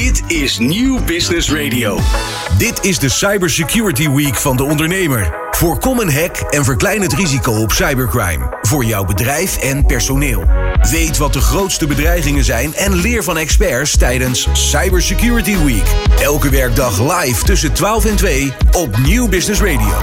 Dit is Nieuw Business Radio. Dit is de Cybersecurity Week van de ondernemer. Voorkom een hack en verklein het risico op cybercrime. Voor jouw bedrijf en personeel. Weet wat de grootste bedreigingen zijn en leer van experts tijdens Cybersecurity Week. Elke werkdag live tussen 12 en 2 op Nieuw Business Radio.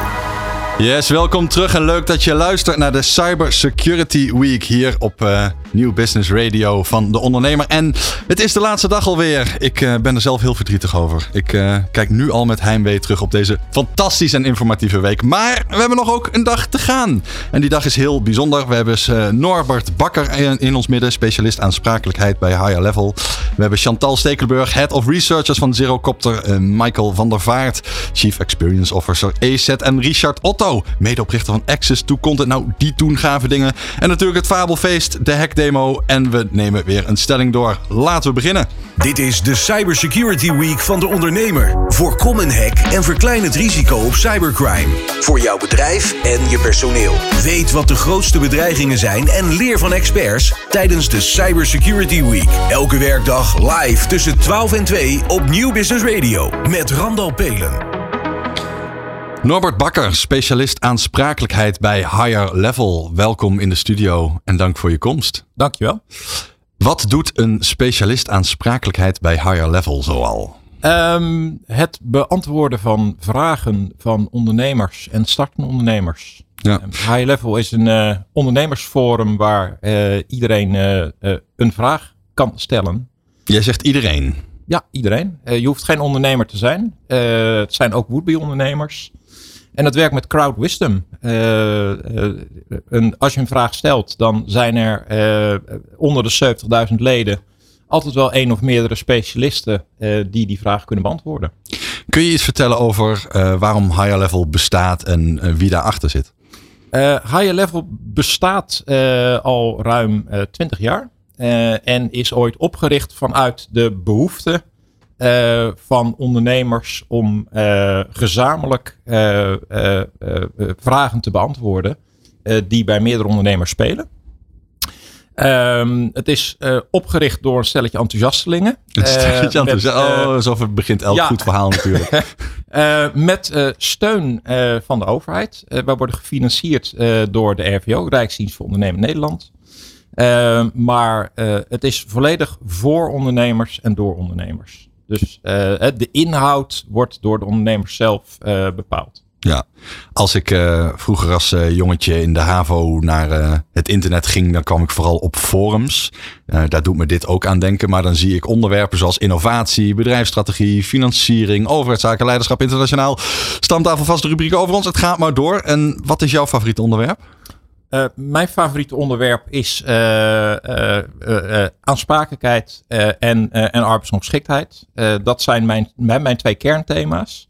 Yes, welkom terug en leuk dat je luistert naar de Cyber Security Week hier op uh, Nieuw Business Radio van de ondernemer. En het is de laatste dag alweer. Ik uh, ben er zelf heel verdrietig over. Ik uh, kijk nu al met heimwee terug op deze fantastische en informatieve week. Maar we hebben nog ook een dag te gaan. En die dag is heel bijzonder. We hebben Norbert Bakker in, ons midden, specialist aansprakelijkheid bij Higher Level. We hebben Chantal Stekelenburg, Head of Researchers van Zerocopter. Michael van der Vaart, Chief Experience Officer EZ. En Richard Otto, medeoprichter van Access to Content. Nou, die doen gave dingen. En natuurlijk het Fabelfeest, de Hack Demo. En we nemen weer een stelling door. Laten we beginnen. Dit is de Cybersecurity Week van de ondernemer. Voorkom een hack en verklein het risico op cybercrime. Voor jouw bedrijf en je personeel. Weet wat de grootste bedreigingen zijn en leer van experts tijdens de Cybersecurity Week. Elke werkdag live tussen 12 en 2 op Nieuw Business Radio. Met Randal Pelen. Norbert Bakker, specialist aansprakelijkheid bij Higher Level. Welkom in de studio en dank voor je komst. Dankjewel. Wat doet een specialist aansprakelijkheid bij Higher Level zoal? Um, het beantwoorden van vragen van ondernemers en startende ondernemers. Ja. Higher Level is een uh, ondernemersforum waar uh, iedereen uh, een vraag kan stellen. Jij zegt iedereen? Ja, iedereen. je hoeft geen ondernemer te zijn. het zijn ook would-be ondernemers. En dat werkt met crowd wisdom. Uh, een, als je een vraag stelt, dan zijn er uh, onder de 70.000 leden altijd wel één of meerdere specialisten die die vraag kunnen beantwoorden. Kun je iets vertellen over waarom Higher Level bestaat en wie daarachter zit? Higher Level bestaat al ruim 20 jaar. en is ooit opgericht vanuit de behoefte uh, van ondernemers om uh, gezamenlijk uh, vragen te beantwoorden die bij meerdere ondernemers spelen. Um, het is opgericht door een stelletje enthousiastelingen. Een stelletje enthousiast. oh, zo begint elk ja. goed verhaal natuurlijk. met steun van de overheid. wij worden gefinancierd door de RVO, Rijksdienst voor Ondernemen Nederland. maar het is volledig voor ondernemers en door ondernemers. Dus uh, de inhoud wordt door de ondernemers zelf uh, bepaald. Ja, als ik uh, vroeger als jongetje in de HAVO naar het internet ging, dan kwam ik vooral op forums. daar doet me dit ook aan denken. Maar dan zie ik onderwerpen zoals innovatie, bedrijfsstrategie, financiering, overheidszaken, leiderschap internationaal. Stamtafel vaste rubriek over ons. Het gaat maar door. En wat is jouw favoriete onderwerp? Uh, mijn favoriete onderwerp is uh, uh, aansprakelijkheid en, en arbeidsongeschiktheid. dat zijn mijn, mijn, mijn twee kernthema's.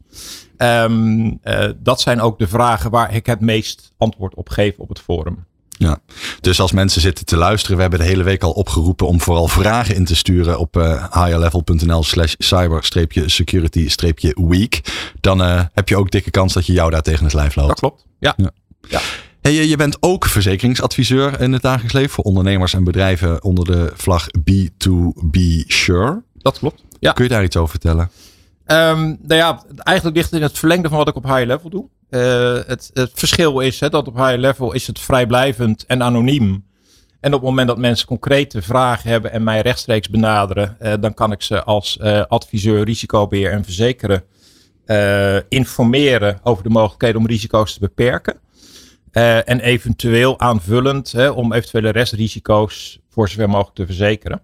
Um, dat zijn ook de vragen waar ik het meest antwoord op geef op het forum. Ja, dus als mensen zitten te luisteren, we hebben de hele week al opgeroepen om vooral vragen in te sturen op uh, higherlevel.nl slash cyber-security-week. Dan heb je ook dikke kans dat je jou daar tegen het lijf loopt. Dat klopt, ja. ja. ja. Hey, je bent ook verzekeringsadviseur in het dagelijks leven voor ondernemers en bedrijven onder de vlag B2B Sure. Dat klopt. Ja. Kun je daar iets over vertellen? Um, nou ja, eigenlijk ligt het in het verlengde van wat ik op high level doe. Uh, het, het, verschil is hè, dat op high level is het vrijblijvend en anoniem. En op het moment dat mensen concrete vragen hebben en mij rechtstreeks benaderen, uh, dan kan ik ze als uh, adviseur risicobeheer en verzekeren informeren over de mogelijkheden om risico's te beperken. Uh, en eventueel aanvullend hè, om eventuele restrisico's voor zover mogelijk te verzekeren.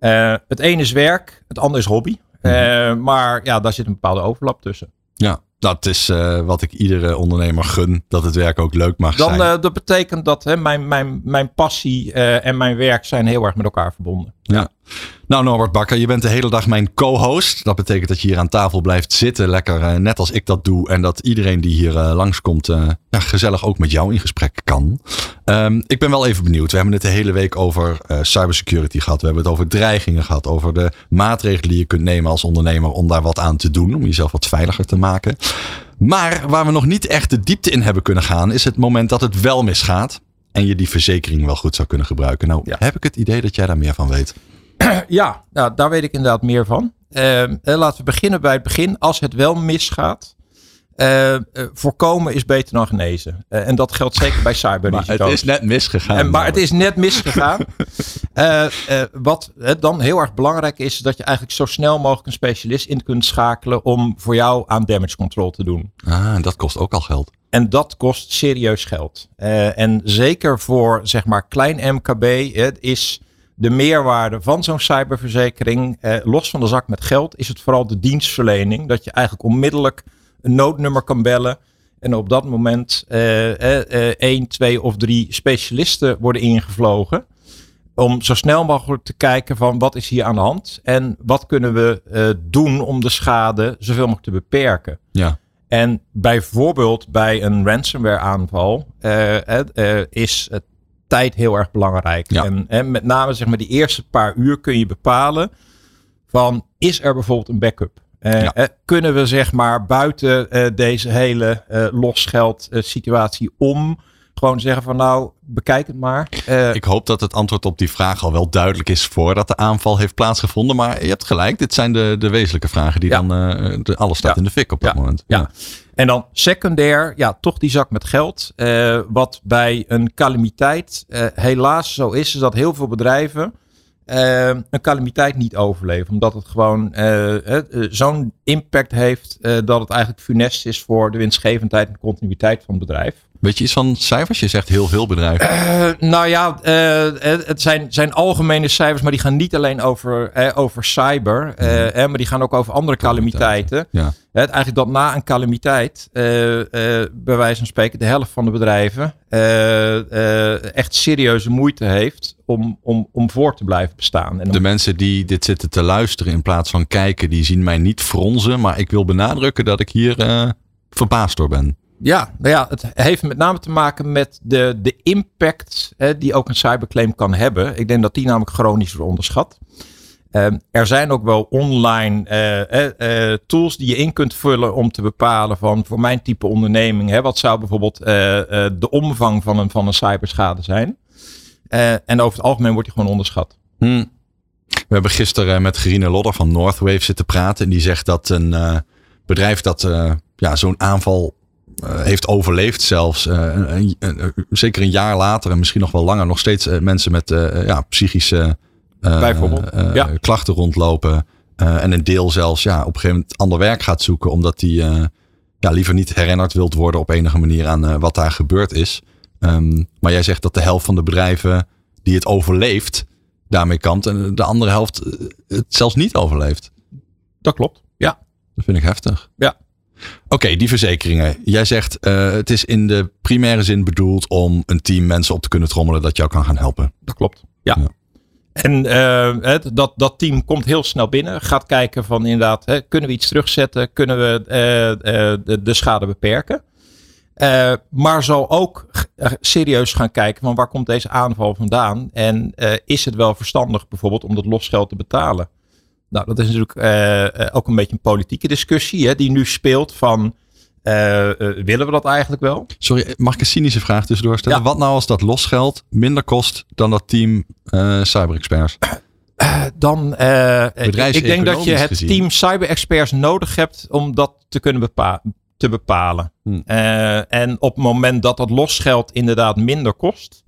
Uh, het ene is werk, het andere is hobby. Uh, maar ja, daar zit een bepaalde overlap tussen. Ja, dat is wat ik iedere ondernemer gun, dat het werk ook leuk mag Dan, zijn. dat betekent dat hè, mijn, mijn, mijn passie en mijn werk zijn heel erg met elkaar verbonden. Ja. Nou, Norbert Bakker, je bent de hele dag mijn co-host. Dat betekent dat je hier aan tafel blijft zitten, lekker uh, net als ik dat doe. En dat iedereen die hier uh, langskomt, uh, ja, gezellig ook met jou in gesprek kan. Um, ik ben wel even benieuwd. We hebben het de hele week over cybersecurity gehad. We hebben het over dreigingen gehad. Over de maatregelen die je kunt nemen als ondernemer om daar wat aan te doen. Om jezelf wat veiliger te maken. Maar waar we nog niet echt de diepte in hebben kunnen gaan, is het moment dat het wel misgaat. En je die verzekering wel goed zou kunnen gebruiken. Nou, ja. heb ik het idee dat jij daar meer van weet. Ja, nou, daar weet ik inderdaad meer van. laten we beginnen bij het begin. Als het wel misgaat, uh, voorkomen is beter dan genezen. Uh, en dat geldt zeker bij cyberrisico's. Maar het is net misgegaan. En, maar het is net misgegaan. wat dan heel erg belangrijk is, is dat je eigenlijk zo snel mogelijk een specialist in kunt schakelen om voor jou aan damage control te doen. Ah, en dat kost ook al geld. En dat kost serieus geld. en zeker voor zeg maar klein MKB het is de meerwaarde van zo'n cyberverzekering, los van de zak met geld, is het vooral de dienstverlening. Dat je eigenlijk onmiddellijk een noodnummer kan bellen. En op dat moment uh, uh, één, twee of drie specialisten worden ingevlogen. Om zo snel mogelijk te kijken van wat is hier aan de hand. En wat kunnen we uh, doen om de schade zoveel mogelijk te beperken. Ja. En bijvoorbeeld bij een ransomware aanval is tijd heel erg belangrijk. Ja. En, en met name zeg maar die eerste paar uur kun je bepalen van is er bijvoorbeeld een backup? Uh, ja. uh, kunnen we zeg maar buiten uh, deze hele losgeld situatie om gewoon zeggen van nou bekijk het maar. Ik hoop dat het antwoord op die vraag al wel duidelijk is voordat de aanval heeft plaatsgevonden. Maar je hebt gelijk, dit zijn de, de wezenlijke vragen die ja. dan de, alles staat ja. in de fik op dat moment. Ja. En dan secundair, ja, toch die zak met geld. wat bij een calamiteit helaas zo is, is dat heel veel bedrijven een calamiteit niet overleven. Omdat het gewoon zo'n impact heeft dat het eigenlijk funest is voor de winstgevendheid en continuïteit van het bedrijf. Weet je iets van cijfers? Je zegt heel veel bedrijven. nou ja, het zijn, zijn algemene cijfers, maar die gaan niet alleen over, over cyber, maar die gaan ook over andere calamiteiten. Ja. Eigenlijk dat na een calamiteit, bij wijze van spreken, de helft van de bedrijven echt serieuze moeite heeft om, om, om voor te blijven bestaan. En de mensen die dit zitten te luisteren in plaats van kijken, die zien mij niet fronzen. Maar ik wil benadrukken dat ik hier verbaasd door ben. Ja, nou ja, het heeft met name te maken met de, de impact hè, die ook een cyberclaim kan hebben. Ik denk dat die namelijk chronisch wordt onderschat. Uh, er zijn ook wel online uh, uh, tools die je in kunt vullen om te bepalen van voor mijn type onderneming, hè, wat zou bijvoorbeeld de omvang van een, van een cyberschade zijn. En over het algemeen wordt hij gewoon onderschat. Hmm. We hebben gisteren met Gerine Lodder van Northwave zitten praten. En die zegt dat een bedrijf dat ja, zo'n aanval heeft overleefd zelfs. Een, zeker een jaar later en misschien nog wel langer. Nog steeds mensen met ja, psychische ja. klachten rondlopen. en een deel zelfs ja, op een gegeven moment ander werk gaat zoeken. Omdat die ja, liever niet herinnerd wilt worden op enige manier aan wat daar gebeurd is. Um, maar jij zegt dat de helft van de bedrijven die het overleeft, daarmee kampt. En de andere helft het zelfs niet overleeft. Dat klopt, ja. Dat vind ik heftig. Ja. Oké, okay, die verzekeringen. Jij zegt uh, het is in de primaire zin bedoeld om een team mensen op te kunnen trommelen dat jou kan gaan helpen. Dat klopt, ja. ja. En uh, het, dat, dat team komt heel snel binnen. Gaat kijken van inderdaad, hè, kunnen we iets terugzetten? Kunnen we uh, de, de schade beperken? Maar zal ook serieus gaan kijken van waar komt deze aanval vandaan? En is het wel verstandig bijvoorbeeld om dat losgeld te betalen? Nou, dat is natuurlijk uh, ook een beetje een politieke discussie hè, die nu speelt van willen we dat eigenlijk wel? Sorry, mag ik een cynische vraag tussendoor stellen? Ja. Wat nou als dat losgeld minder kost dan dat team cyberexperts? dan, ik denk dat je het gezien. team cyberexperts nodig hebt om dat te kunnen bepalen te bepalen. Hmm. En op het moment dat dat losgeld inderdaad minder kost,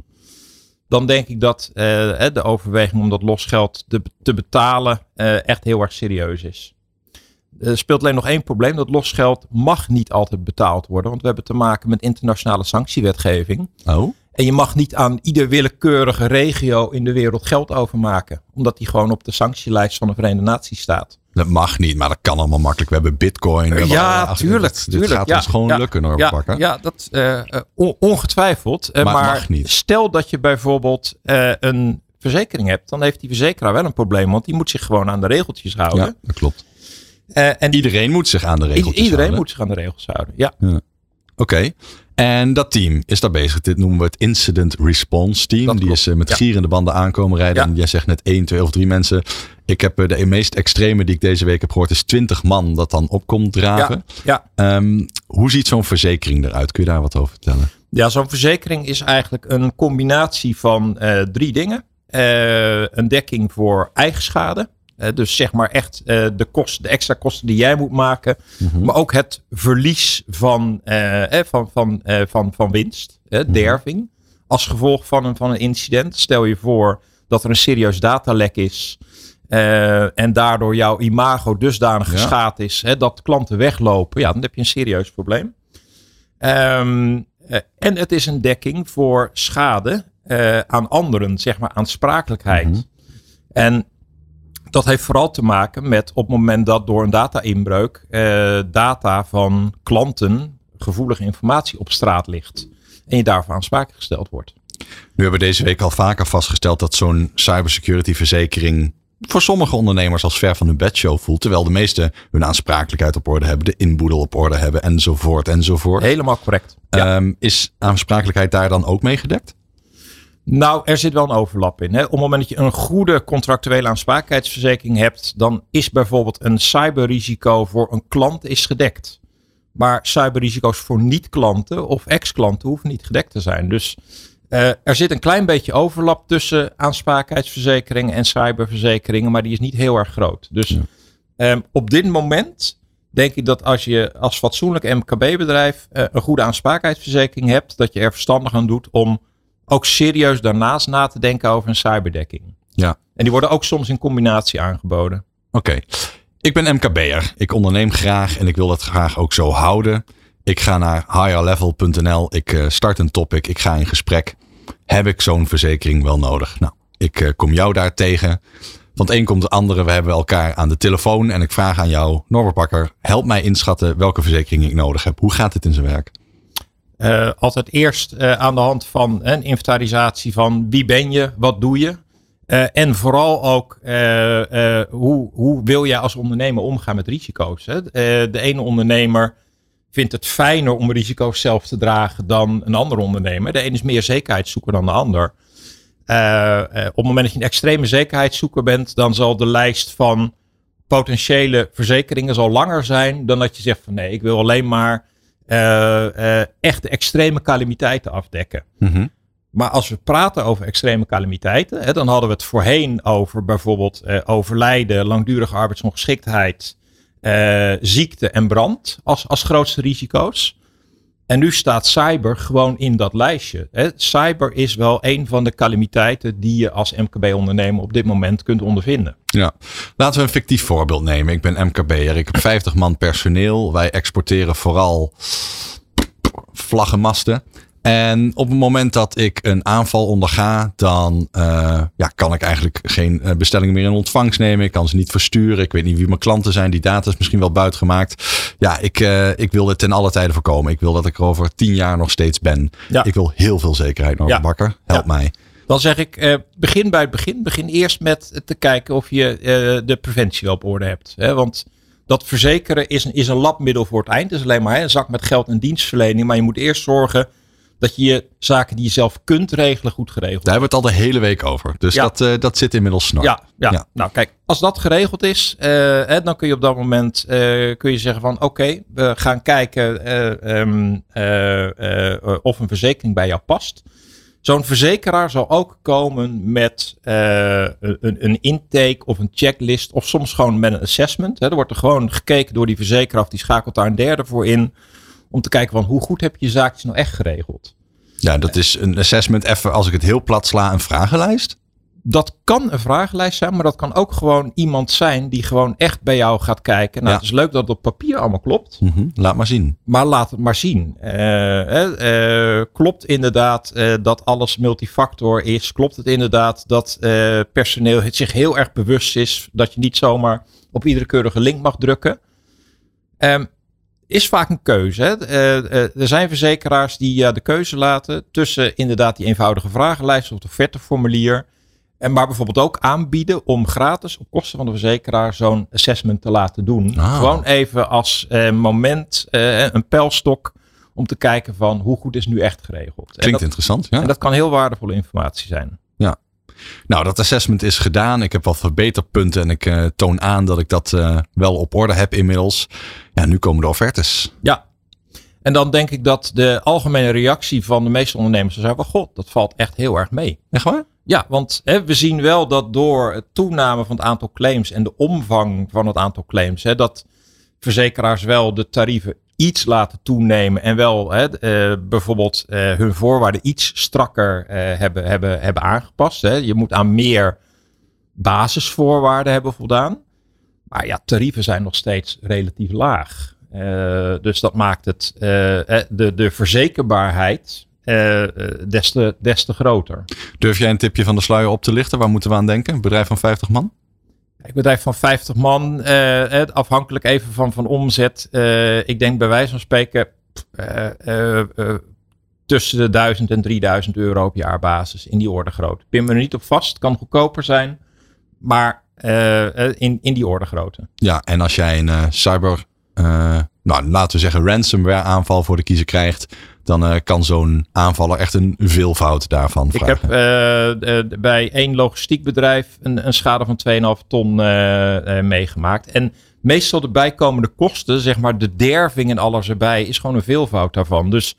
dan denk ik dat uh, de overweging om dat losgeld te, te betalen uh, echt heel erg serieus is. Er speelt alleen nog één probleem. Dat losgeld mag niet altijd betaald worden. Want we hebben te maken met internationale sanctiewetgeving. Oh. En je mag niet aan ieder willekeurige regio in de wereld geld overmaken. Omdat die gewoon op de sanctielijst van de Verenigde Naties staat. Dat mag niet, maar dat kan allemaal makkelijk. We hebben bitcoin. We ja, tuurlijk. Dit, tuurlijk, gaat ja, ons gewoon ja, lukken, hoor, ja, pakken. Ja, dat, uh, ongetwijfeld. Uh, maar, stel dat je bijvoorbeeld uh, een verzekering hebt. Dan heeft die verzekeraar wel een probleem. Want die moet zich gewoon aan de regeltjes houden. Ja, dat klopt. en iedereen moet zich aan de regeltjes iedereen houden. moet zich aan de regels houden, ja. ja. Oké. Okay. En dat team is daar bezig. Dit noemen we het Incident Response Team. Dat die klopt. is uh, met Ja. gierende banden aankomen rijden. Ja. En jij zegt net één, twee of drie mensen. Ik heb uh, de meest extreme die ik deze week heb gehoord, is 20 man dat dan opkomt draven. Ja, Um, hoe ziet zo'n verzekering eruit? Kun je daar wat over vertellen? Ja, zo'n verzekering is eigenlijk een combinatie van eh, drie dingen. Eh, een dekking voor eigen schade. Dus zeg maar echt eh, de, kost, de extra kosten die jij moet maken. Maar ook het verlies van, eh, van, van, eh, van, van winst, eh, derving. Als gevolg van een, van een incident. Stel je voor dat er een serieus datalek is. en daardoor jouw imago dusdanig Ja. geschaad is hè, dat klanten weglopen. Ja, dan heb je een serieus probleem. Ehm, eh, en het is een dekking voor schade aan anderen, zeg maar aansprakelijkheid. Mhm. En dat heeft vooral te maken met op het moment dat door een data-inbreuk eh, data van klanten, gevoelige informatie op straat ligt. En je daarvoor aansprakelijk gesteld wordt. Nu hebben we deze week al vaker vastgesteld dat zo'n cybersecurity verzekering voor sommige ondernemers als ver van hun bedshow voelt. Terwijl de meesten hun aansprakelijkheid op orde hebben, de inboedel op orde hebben enzovoort enzovoort. Helemaal correct. Ja. Ehm, is aansprakelijkheid daar dan ook mee gedekt? Nou, er zit wel een overlap in. Hè. Op het moment dat je een goede contractuele aansprakelijkheidsverzekering hebt, dan is bijvoorbeeld een cyberrisico voor een klant is gedekt. Maar cyberrisico's voor niet-klanten of ex-klanten hoeven niet gedekt te zijn. Dus eh, er zit een klein beetje overlap tussen aansprakelijkheidsverzekeringen en cyberverzekeringen, maar die is niet heel erg groot. Dus ehm, op dit moment denk ik dat als je als fatsoenlijk MKB-bedrijf eh, een goede aansprakelijkheidsverzekering hebt, dat je er verstandig aan doet om ook serieus daarnaast na te denken over een cyberdekking. Ja. En die worden ook soms in combinatie aangeboden. Oké. Ik ben MKB'er. Ik onderneem graag en ik wil dat graag ook zo houden. Ik ga naar higherlevel.nl. Ik eh, start een topic. Ik ga in gesprek. Heb ik zo'n verzekering wel nodig? Nou, ik eh, kom jou daar tegen. Van het een komt het andere. We hebben elkaar aan de telefoon. En ik vraag aan jou, Norbert Bakker, help mij inschatten welke verzekering ik nodig heb. Hoe gaat dit in zijn werk? Eh, altijd eerst eh, aan de hand van een inventarisatie van wie ben je, wat doe je. Eh, en vooral ook hoe, hoe wil jij als ondernemer omgaan met risico's. Hè? De ene ondernemer vindt het fijner om risico's zelf te dragen dan een andere ondernemer. De ene is meer zekerheidszoeker dan de ander. Op het moment dat je een extreme zekerheidszoeker bent, dan zal de lijst van potentiële verzekeringen zal langer zijn dan dat je zegt van nee, ik wil alleen maar eh, eh, echte extreme calamiteiten afdekken. Maar als we praten over extreme calamiteiten, hè, dan hadden we het voorheen over bijvoorbeeld eh, overlijden, langdurige arbeidsongeschiktheid, eh, ziekte en brand als, als grootste risico's. En nu staat cyber gewoon in dat lijstje. Hè. Cyber is wel een van de calamiteiten die je als MKB-ondernemer op dit moment kunt ondervinden. Ja, laten we een fictief voorbeeld nemen. Ik ben MKB'er. Ik heb 50 man personeel. Wij exporteren vooral vlaggenmasten. En op het moment dat ik een aanval onderga, dan eh, ja, kan ik eigenlijk geen eh, bestellingen meer in ontvangst nemen. Ik kan ze niet versturen. Ik weet niet wie mijn klanten zijn. Die data is misschien wel buitgemaakt. Ja, ik, eh, ik wil dit ten alle tijde voorkomen. Ik wil dat ik er over tien jaar nog steeds ben. Ja. Ik wil heel veel zekerheid, Norbert Ja. Bakker. Help Ja. mij. Dan zeg ik, eh, begin bij het begin. Begin eerst met te kijken of je eh, de preventie wel op orde hebt. Hè? Want dat verzekeren is een, is een labmiddel voor het eind. Het is alleen maar hè, een zak met geld en dienstverlening. Maar je moet eerst zorgen dat je je zaken die je zelf kunt regelen goed geregeld Daar hebben we het al de hele week over. Dus Ja. dat, eh, dat zit inmiddels snor. Ja, ja. Ja. nou kijk, als dat geregeld is, eh, hè, dan kun je op dat moment eh, kun je zeggen van oké, we gaan kijken eh, ehm, eh, eh, of een verzekering bij jou past. Zo'n verzekeraar zal ook komen met een, een intake of een checklist of soms gewoon met een assessment. Hè. Er wordt er gewoon gekeken door die verzekeraar of die schakelt daar een derde voor in. Om te kijken van hoe goed heb je je zaakjes nou echt geregeld. Ja, dat is een assessment. Even als ik het heel plat sla, een vragenlijst. dat kan een vragenlijst zijn, maar dat kan ook gewoon iemand zijn die gewoon echt bij jou gaat kijken. Nou, Ja. het is leuk dat het op papier allemaal klopt, Mhm, Laat maar zien. maar laat het maar zien. Eh, hè, eh, klopt inderdaad eh, dat alles multifactor is? Klopt het inderdaad dat eh, personeel het zich heel erg bewust is dat je niet zomaar op iedere keurige link mag drukken? Ehm, is vaak een keuze. Hè? Eh, eh, er zijn verzekeraars die eh, de keuze laten tussen inderdaad die eenvoudige vragenlijst of het offerteformulier. En maar bijvoorbeeld ook aanbieden om gratis op kosten van de verzekeraar zo'n assessment te laten doen. Ah. Gewoon even als eh, moment, eh, een pijlstok om te kijken van hoe goed is nu echt geregeld. Klinkt dat, interessant. Ja. en dat kan heel waardevolle informatie zijn. Nou, dat assessment is gedaan. Ik heb wat verbeterpunten en ik eh, toon aan dat ik dat eh, wel op orde heb inmiddels. Ja, nu komen de offertes. Ja. En dan denk ik dat de algemene reactie van de meeste ondernemers zou zijn van god, dat valt echt heel erg mee. Echt waar? Ja, want hè, we zien wel dat door het toename van het aantal claims en de omvang van het aantal claims, hè, dat verzekeraars wel de tarieven iets laten toenemen en wel hè, uh, bijvoorbeeld uh, hun voorwaarden iets strakker uh, hebben, hebben, hebben aangepast. Hè. Je moet aan meer basisvoorwaarden hebben voldaan. Maar ja, tarieven zijn nog steeds relatief laag. dus dat maakt het de, de verzekerbaarheid des, te, des te groter. Durf jij een tipje van de sluier op te lichten? Waar moeten we aan denken? Een bedrijf van 50 man? Een bedrijf van 50 man, uh, afhankelijk even van, van omzet. Uh, ik denk bij wijze van spreken tussen de 1000 en 3000 euro op jaarbasis in die orde groot. Pin er niet op vast, kan goedkoper zijn, maar in, in die orde grootte. Ja, en als jij een cyber, nou, laten we zeggen ransomware aanval voor de kiezer krijgt, dan uh, kan zo'n aanvaller echt een veelvoud daarvan vragen. Ik heb uh, bij één logistiekbedrijf een, een schade van 2,5 ton meegemaakt. En meestal de bijkomende kosten, zeg maar de derving en alles erbij, is gewoon een veelvoud daarvan. Dus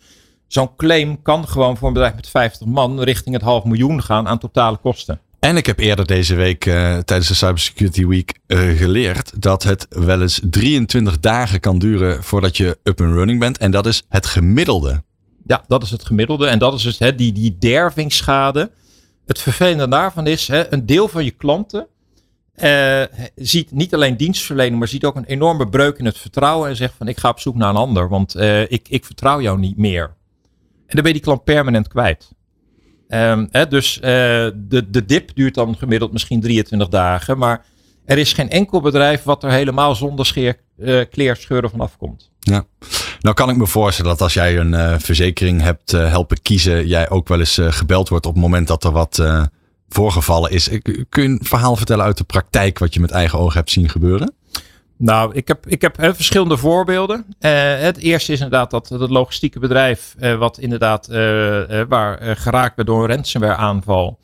zo'n claim kan gewoon voor een bedrijf met 50 man richting het half miljoen gaan aan totale kosten. En ik heb eerder deze week uh, tijdens de Cybersecurity Week uh, geleerd dat het wel eens 23 dagen kan duren voordat je up and running bent. En dat is het gemiddelde. Ja, dat is het gemiddelde. En dat is dus hè, die, die dervingsschade. Het vervelende daarvan is, hè, een deel van je klanten uh, ziet niet alleen dienstverlening, maar ziet ook een enorme breuk in het vertrouwen. En zegt van ik ga op zoek naar een ander, want uh, ik, ik vertrouw jou niet meer. En dan ben je die klant permanent kwijt. Um, hè, dus uh, de, de dip duurt dan gemiddeld misschien 23 dagen. Maar er is geen enkel bedrijf wat er helemaal zonder scheer, kleerscheuren vanaf komt. Ja. Nou kan ik me voorstellen dat als jij een uh, verzekering hebt uh, helpen kiezen, jij ook wel eens uh, gebeld wordt op het moment dat er wat voorgevallen is. Kun je een verhaal vertellen uit de praktijk wat je met eigen ogen hebt zien gebeuren? Nou, ik heb, ik heb verschillende voorbeelden. het eerste is inderdaad dat het logistieke bedrijf, wat inderdaad waar geraakt werd door een ransomware aanval.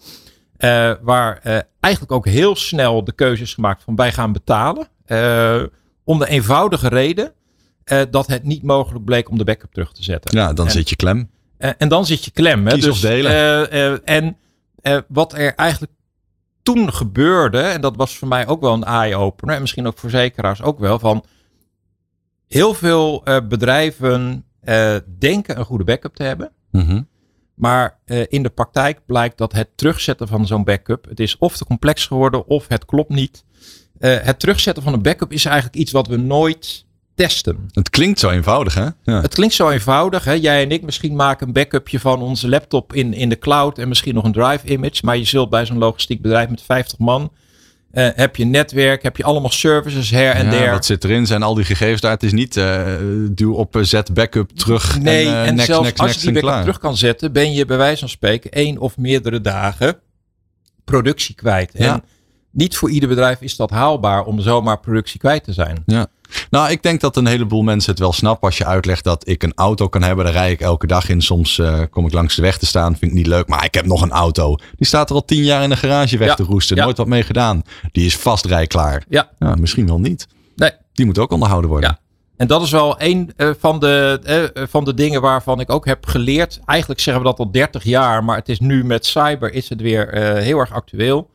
waar eigenlijk ook heel snel de keuze is gemaakt van wij gaan betalen. om de eenvoudige reden uh, dat het niet mogelijk bleek om de backup terug te zetten. Ja, dan en, zit je klem. Uh, en dan zit je klem. Hè? Kies dus, delen. Uh, en wat er eigenlijk toen gebeurde, en dat was voor mij ook wel een eye-opener, en misschien ook verzekeraars ook wel, van heel veel bedrijven denken een goede backup te hebben. Mm -hmm. Maar in de praktijk blijkt dat het terugzetten van zo'n backup, het is of te complex geworden of het klopt niet. het terugzetten van een backup is eigenlijk iets wat we nooit testen. Het klinkt zo eenvoudig, hè? Ja. Het klinkt zo eenvoudig. Hè? Jij en ik misschien maken een backupje van onze laptop in, in de cloud en misschien nog een drive image. Maar je zult bij zo'n logistiek bedrijf met 50 man. Uh, heb je netwerk, heb je allemaal services her en ja, der. Wat zit erin? Zijn al die gegevens daar? Het is niet uh, duw op, zet backup terug. Nee, en, uh, en next, zelfs next, als next je die backup terug kan zetten, ben je bij wijze van spreken één of meerdere dagen productie kwijt. Ja. En niet voor ieder bedrijf is dat haalbaar om zomaar productie kwijt te zijn. Ja. Nou, ik denk dat een heleboel mensen het wel snappen als je uitlegt dat ik een auto kan hebben. Daar rij ik elke dag in. Soms uh, kom ik langs de weg te staan, vind ik niet leuk. Maar ik heb nog een auto. Die staat er al tien jaar in de garage weg ja. te roesten. Ja. Nooit wat mee gedaan. Die is vast rijklaar. Ja. ja. Misschien wel niet. Nee. Die moet ook onderhouden worden. Ja. En dat is wel een uh, van, de, uh, van de dingen waarvan ik ook heb geleerd. Eigenlijk zeggen we dat al 30 jaar, maar het is nu met cyber is het weer heel erg actueel.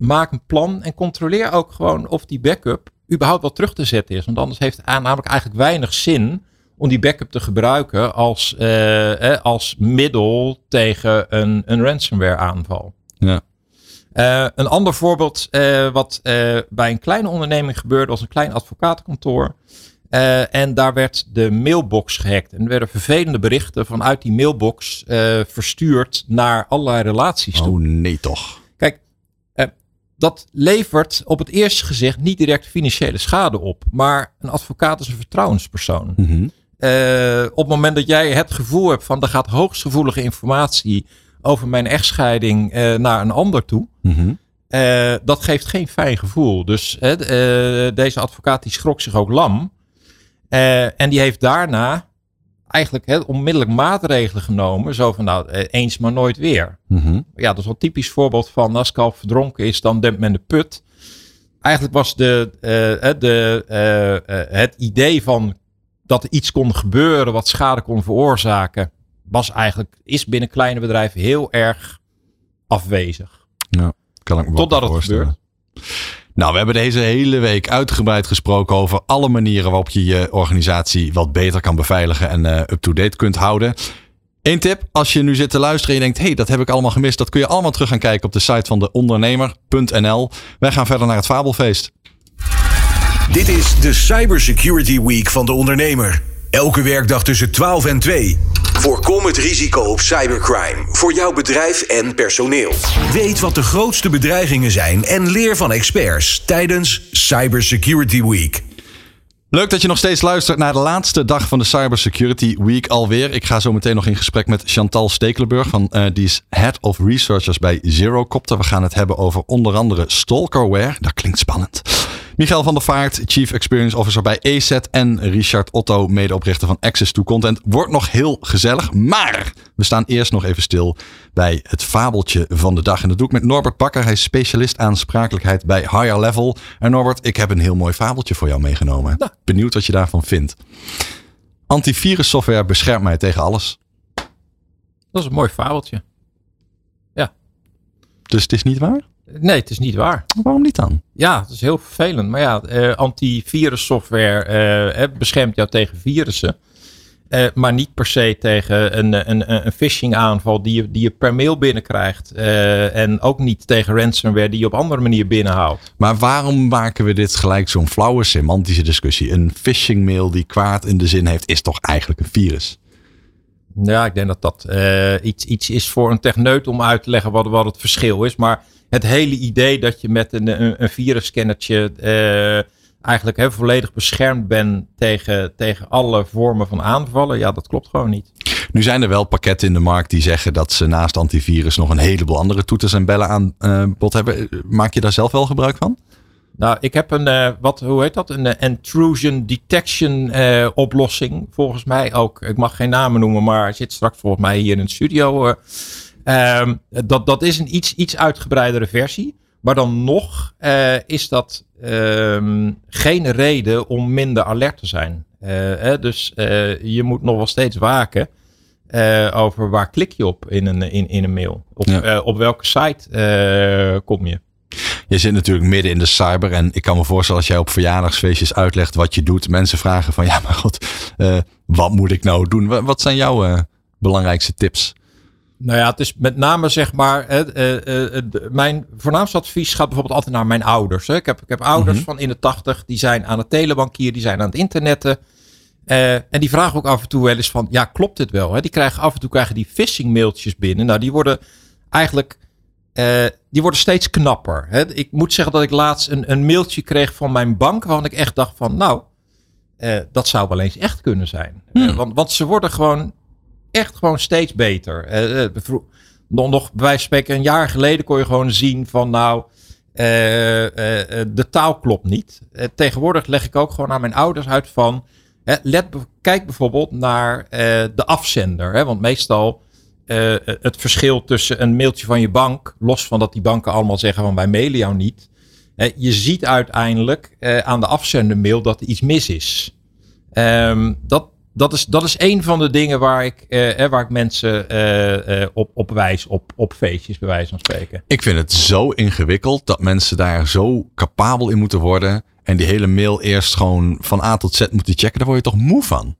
Maak een plan en controleer ook gewoon of die backup überhaupt wel terug te zetten is. Want anders heeft het namelijk eigenlijk weinig zin om die backup te gebruiken als, uh, als middel tegen een, een ransomware aanval. Ja. Uh, een ander voorbeeld uh, wat bij een kleine onderneming gebeurde was een klein advocatenkantoor. en daar werd de mailbox gehackt. En er werden vervelende berichten vanuit die mailbox verstuurd naar allerlei relaties toe. Oh nee toch dat levert op het eerste gezicht niet direct financiële schade op. Maar een advocaat is een vertrouwenspersoon. Mm -hmm. uh, op het moment dat jij het gevoel hebt van er gaat hoogstgevoelige informatie over mijn echtscheiding uh, naar een ander toe. Mm -hmm. uh, dat geeft geen fijn gevoel. Dus deze advocaat die schrok zich ook lam. en die heeft daarna eigenlijk hè, onmiddellijk maatregelen genomen. Zo van nou, eh, eens maar nooit weer. Mm -hmm. Ja, dat is wel een typisch voorbeeld van als kalf verdronken is, dan dempt men de put. Eigenlijk was de, uh, de, uh, het idee van dat er iets kon gebeuren wat schade kon veroorzaken, was eigenlijk, is binnen kleine bedrijven heel erg afwezig. Ja, kan ik me Totdat het gebeurt. Nou, we hebben deze hele week uitgebreid gesproken over alle manieren waarop je je organisatie wat beter kan beveiligen en eh, up-to-date kunt houden. Eén tip, als je nu zit te luisteren en je denkt, hey, dat heb ik allemaal gemist. Dat kun je allemaal terug gaan kijken op de site van de ondernemer.nl. Wij gaan verder naar het Fabelfeest. Dit is de Cybersecurity Week van de ondernemer. Elke werkdag tussen 12 en 2. Voorkom het risico op cybercrime voor jouw bedrijf en personeel. Weet wat de grootste bedreigingen zijn en leer van experts tijdens Cybersecurity Week. Leuk dat je nog steeds luistert naar de laatste dag van de Cybersecurity Week alweer. Ik ga zo meteen nog in gesprek met Chantal Stekelenburg. Van, eh, die is Head of Researchers bij Zerocopter. We gaan het hebben over onder andere stalkerware. Dat klinkt spannend. Michael van der Vaart, Chief Experience Officer bij ESET. En Richard Otto, medeoprichter van Access to Content. Wordt nog heel gezellig. Maar we staan eerst nog even stil bij het fabeltje van de dag. En dat doe ik met Norbert Bakker. Hij is specialist aansprakelijkheid bij Higher Level. En Norbert, ik heb een heel mooi fabeltje voor jou meegenomen. Benieuwd wat je daarvan vindt. Antivirussoftware beschermt mij tegen alles. Dat is een mooi fabeltje. Dus het is niet waar? Nee, het is niet waar. Waarom niet dan? Ja, het is heel vervelend. Maar ja, eh, antivirussoftware eh, beschermt jou tegen virussen. Eh, maar niet per se tegen een, een, een phishing aanval die je, die je per mail binnenkrijgt. En ook niet tegen ransomware die je op andere manier binnenhoudt. Maar waarom maken we dit gelijk zo'n flauwe semantische discussie? Een phishing mail die kwaad in de zin heeft, is toch eigenlijk een virus? Ja, ik denk dat dat iets, iets is voor een techneut om uit te leggen wat, wat het verschil is. Maar het hele idee dat je met een, een, een virusscannertje eh, eigenlijk hè, volledig beschermd bent tegen, tegen alle vormen van aanvallen, ja, dat klopt gewoon niet. Nu zijn er wel pakketten in de markt die zeggen dat ze naast antivirus nog een heleboel andere toeters en bellen aan eh, bod hebben. Maak je daar zelf wel gebruik van? Nou, ik heb een, eh, wat, hoe heet dat? Een eh, intrusion detection eh, oplossing. Volgens mij ook. Ik mag geen namen noemen, maar zit straks volgens mij hier in de studio. Eh. Ehm, dat, dat is een iets, iets uitgebreidere versie. Maar dan nog eh, is dat ehm, geen reden om minder alert te zijn. Eh, dus eh, je moet nog wel steeds waken over waar klik je op in een, in, in een mail. Op, Ja. op welke site kom je. Je zit natuurlijk midden in de cyber en ik kan me voorstellen als jij op verjaardagsfeestjes uitlegt wat je doet. Mensen vragen van ja, maar god, wat moet ik nou doen? Wa- Wat zijn jouw belangrijkste tips? Nou ja, het is met name zeg maar. hè, eh, eh, eh, mijn voornaamste advies gaat bijvoorbeeld altijd naar mijn ouders. Hè. Ik, heb, ik heb ouders Mhm. van in de tachtig, die zijn aan het telebankieren, die zijn aan het internetten. En die vragen ook af en toe wel eens van, ja, klopt dit wel? Hè? Die krijgen af en toe krijgen die phishing mailtjes binnen. Nou, die worden eigenlijk, die worden steeds knapper. Hè? Ik moet zeggen dat ik laatst een, een mailtje kreeg van mijn bank, waarvan ik echt dacht van, nou, dat zou wel eens echt kunnen zijn. Hmm. Want, want ze worden gewoon echt gewoon steeds beter. Eh, eh, nog, nog bij wijze spreken, een jaar geleden kon je gewoon zien van nou, eh, de taal klopt niet. Tegenwoordig leg ik ook gewoon aan mijn ouders uit van, let, kijk bijvoorbeeld naar de afzender. Hè, want meestal het verschil tussen een mailtje van je bank, los van dat die banken allemaal zeggen van wij mailen jou niet. je ziet uiteindelijk aan de afzendermail dat er iets mis is. Ehm, dat, dat, is, dat is een van de dingen waar ik, eh, eh, waar ik mensen eh, eh, op, op wijs, op, op feestjes bij wijze van spreken. Ik vind het zo ingewikkeld dat mensen daar zo capabel in moeten worden. En die hele mail eerst gewoon van A tot Z moeten checken. Daar word je toch moe van?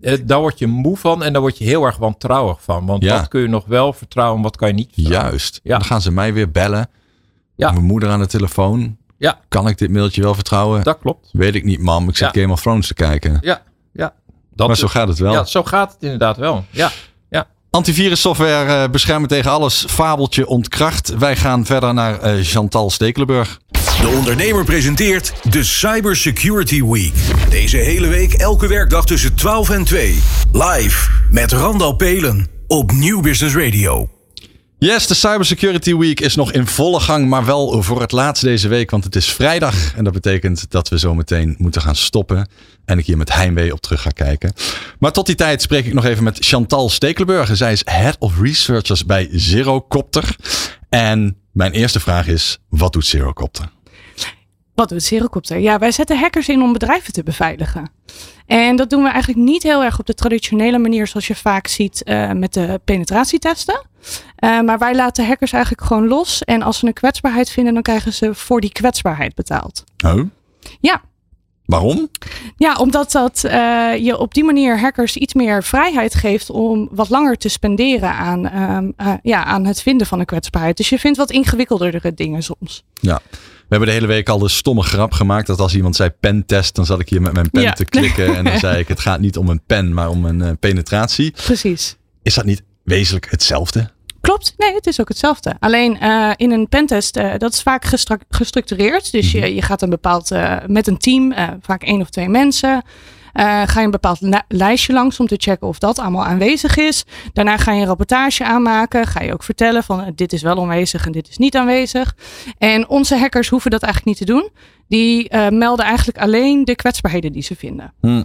Eh, daar word je moe van en daar word je heel erg wantrouwig van. Want Ja. wat kun je nog wel vertrouwen, wat kan je niet vertrouwen. Juist. Ja. Dan gaan ze mij weer bellen. Ja. Mijn moeder aan de telefoon. Ja. Kan ik dit mailtje wel vertrouwen? Dat klopt. Weet ik niet, mam. Ik zit Ja. Game of Thrones te kijken. Ja. Dat maar zo gaat het wel. Ja, zo gaat het inderdaad wel. Ja. Antivirussoftware eh, beschermen tegen alles. Fabeltje ontkracht. Wij gaan verder naar eh, Chantal Stekelenburg. De ondernemer presenteert de Cybersecurity Week. Deze hele week elke werkdag tussen 12 en 2. Live met Randal Pelen op Nieuw Business Radio. Yes, de Cybersecurity Week is nog in volle gang, maar wel voor het laatst deze week, want het is vrijdag. En dat betekent dat we zo meteen moeten gaan stoppen. En ik hier met heimwee op terug ga kijken. Maar tot die tijd spreek ik nog even met Chantal Stekelenburg. Zij is Head of Researchers bij Zerocopter. En mijn eerste vraag is, wat doet Zerocopter? Wat doet Zerocopter? Ja, wij zetten hackers in om bedrijven te beveiligen. En dat doen we eigenlijk niet heel erg op de traditionele manier zoals je vaak ziet eh, met de penetratietesten. Uh, maar wij laten hackers eigenlijk gewoon los. En als ze een kwetsbaarheid vinden, dan krijgen ze voor die kwetsbaarheid betaald. Oh? Ja. Waarom? Ja, omdat dat uh, je op die manier hackers iets meer vrijheid geeft om wat langer te spenderen aan, um, uh, ja, aan het vinden van een kwetsbaarheid. Dus je vindt wat ingewikkeldere dingen soms. Ja. We hebben de hele week al de stomme grap gemaakt dat als iemand zei pentest, dan zat ik hier met mijn pen Ja. te klikken. En dan zei ik, het gaat niet om een pen, maar om een penetratie. Precies. Is dat niet wezenlijk hetzelfde? Klopt, nee, het is ook hetzelfde. Alleen uh, in een pentest, uh, dat is vaak gestructureerd. Dus je, je gaat een bepaald, uh, met een team, vaak één of twee mensen. ga je een bepaald lijstje langs om te checken of dat allemaal aanwezig is. Daarna ga je een rapportage aanmaken. Ga je ook vertellen van dit is wel aanwezig en dit is niet aanwezig. En onze hackers hoeven dat eigenlijk niet te doen. Die melden eigenlijk alleen de kwetsbaarheden die ze vinden. Hm.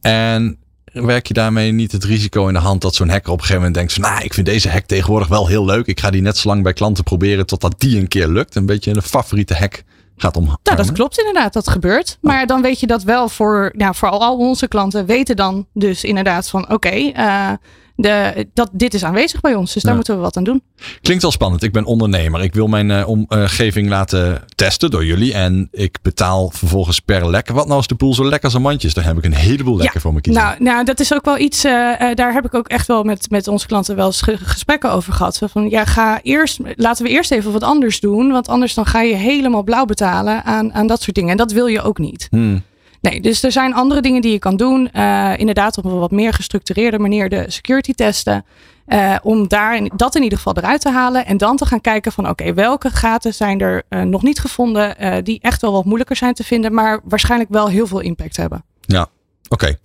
En werk je daarmee niet het risico in de hand dat zo'n hacker op een gegeven moment denkt van, nou, ik vind deze hack tegenwoordig wel heel leuk. Ik ga die net zo lang bij klanten proberen totdat die een keer lukt. Een beetje een favoriete hack gaat om. Nou, dat klopt inderdaad, dat gebeurt. Maar dan weet je dat wel voor, nou, voor al onze klanten weten dan dus inderdaad van, oké, okay, uh, de, dat, dit is aanwezig bij ons, dus daar ja. moeten we wat aan doen. Klinkt wel spannend. Ik ben ondernemer. Ik wil mijn uh, omgeving laten testen door jullie. En ik betaal vervolgens per lekker. Wat nou als de boel zo lekker als een mandje is? Dan heb ik een heleboel lekker ja. voor me kiezen. Nou, nou, dat is ook wel iets. Uh, uh, daar heb ik ook echt wel met, met onze klanten wel eens gesprekken over gehad. Van ja, ga eerst, laten we eerst even wat anders doen. Want anders dan ga je helemaal blauw betalen aan, aan dat soort dingen. En dat wil je ook niet. Hmm. Nee, dus er zijn andere dingen die je kan doen. Uh, inderdaad, op een wat meer gestructureerde manier de security testen. Uh, om daar dat in ieder geval eruit te halen. En dan te gaan kijken van oké, okay, welke gaten zijn er uh, nog niet gevonden. die echt wel wat moeilijker zijn te vinden. Maar waarschijnlijk wel heel veel impact hebben. Ja, oké. Okay.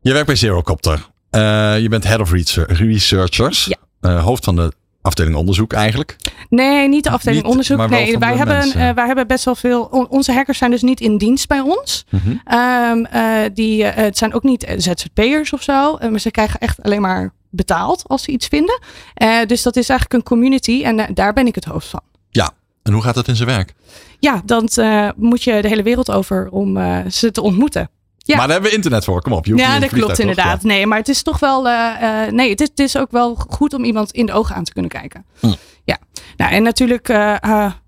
Je werkt bij Zerocopter. je bent head of researchers. Ja. hoofd van de afdeling onderzoek eigenlijk? Nee, niet de afdeling niet, onderzoek. Nee, wij hebben, uh, wij hebben best wel veel. On, onze hackers zijn dus niet in dienst bij ons. Mhm. Um, uh, die, uh, het zijn ook niet ZZP'ers of zo. maar ze krijgen echt alleen maar betaald als ze iets vinden. dus dat is eigenlijk een community en daar ben ik het hoofd van. Ja, en hoe gaat dat in zijn werk? Ja, dan moet je de hele wereld over om ze te ontmoeten. Ja. Maar daar hebben we internet voor. Kom op. Je ja, dat klopt inderdaad. Nee, maar het is toch wel. Uh, uh, nee, het is, het is ook wel goed om iemand in de ogen aan te kunnen kijken. Hm. Ja. Nou, en natuurlijk uh,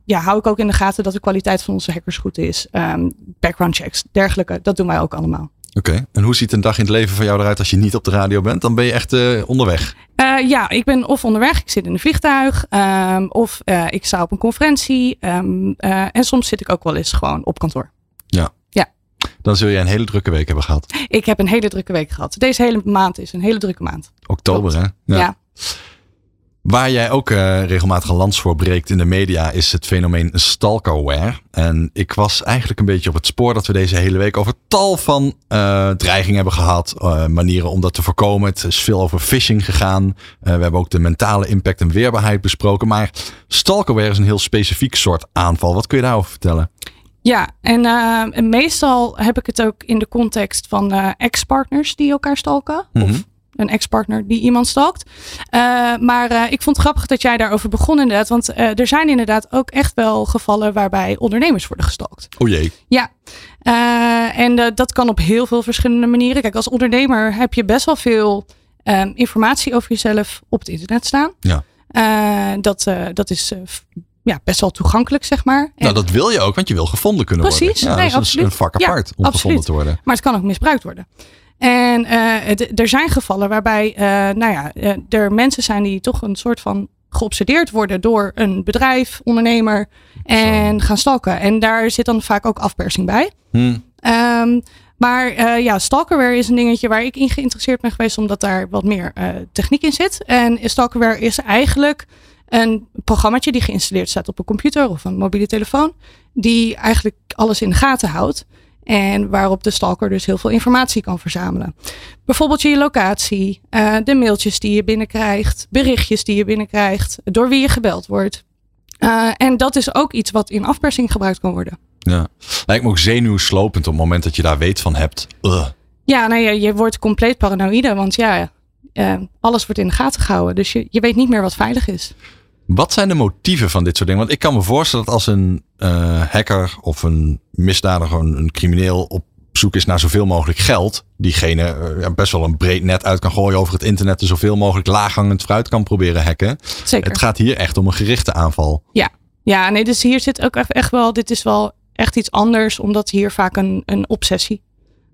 ja, hou ik ook in de gaten dat de kwaliteit van onze hackers goed is. Um, background checks, dergelijke. Dat doen wij ook allemaal. Oké. Okay. En hoe ziet een dag in het leven van jou eruit als je niet op de radio bent? Dan ben je echt onderweg. Uh, ja, ik ben of onderweg, ik zit in een vliegtuig, um, of uh, ik sta op een conferentie. Um, uh, en soms zit ik ook wel eens gewoon op kantoor. Ja. Dan zul je een hele drukke week hebben gehad. Ik heb een hele drukke week gehad. Deze hele maand is een hele drukke maand. Oktober, Klopt. hè? Ja. ja. Waar jij ook uh, regelmatig een lans voor breekt in de media is het fenomeen stalkerware. En ik was eigenlijk een beetje op het spoor dat we deze hele week over tal van uh, dreigingen hebben gehad. Uh, manieren om dat te voorkomen. Het is veel over phishing gegaan. we hebben ook de mentale impact en weerbaarheid besproken. Maar stalkerware is een heel specifiek soort aanval. Wat kun je daarover vertellen? Ja, en uh, meestal heb ik het ook in de context van uh, ex-partners die elkaar stalken. Mhm. Of een ex-partner die iemand stalkt. Uh, maar ik vond het grappig dat jij daarover begon inderdaad. Want er zijn inderdaad ook echt wel gevallen waarbij ondernemers worden gestalkt. O jee. Ja, en dat kan op heel veel verschillende manieren. Kijk, als ondernemer heb je best wel veel um, informatie over jezelf op het internet staan. Ja. dat, dat is ja, best wel toegankelijk, zeg maar. Nou, dat wil je ook, want je wil gevonden kunnen Precies, worden. Ja, nee, dat is een vak apart ja, om absoluut. gevonden te worden. Maar het kan ook misbruikt worden. En uh, het, er zijn gevallen waarbij uh, nou ja, uh, er mensen zijn die toch een soort van geobsedeerd worden door een bedrijf, ondernemer en Zo. gaan stalken. En daar zit dan vaak ook afpersing bij. Hmm. Um, maar uh, ja, stalkerware is een dingetje waar ik in geïnteresseerd ben geweest, omdat daar wat meer uh, techniek in zit. En stalkerware is eigenlijk een programmaatje die geïnstalleerd staat op een computer of een mobiele telefoon, die eigenlijk alles in de gaten houdt. En waarop de stalker dus heel veel informatie kan verzamelen. Bijvoorbeeld je locatie, uh, de mailtjes die je binnenkrijgt, berichtjes die je binnenkrijgt, door wie je gebeld wordt. Uh, en dat is ook iets wat in afpersing gebruikt kan worden. Ja, lijkt me ook zenuwslopend op het moment dat je daar weet van hebt. Ugh. Ja, nou ja, je wordt compleet paranoïde, want ja, uh, alles wordt in de gaten gehouden. Dus je, je weet niet meer wat veilig is. Wat zijn de motieven van dit soort dingen? Want ik kan me voorstellen dat als een uh, hacker of een misdadiger, een, een crimineel op zoek is naar zoveel mogelijk geld, diegene uh, best wel een breed net uit kan gooien over het internet en zoveel mogelijk laaghangend fruit kan proberen hacken. Zeker. Het gaat hier echt om een gerichte aanval. Ja, ja nee, dus hier zit ook echt, echt wel, dit is wel echt iets anders, omdat hier vaak een, een obsessie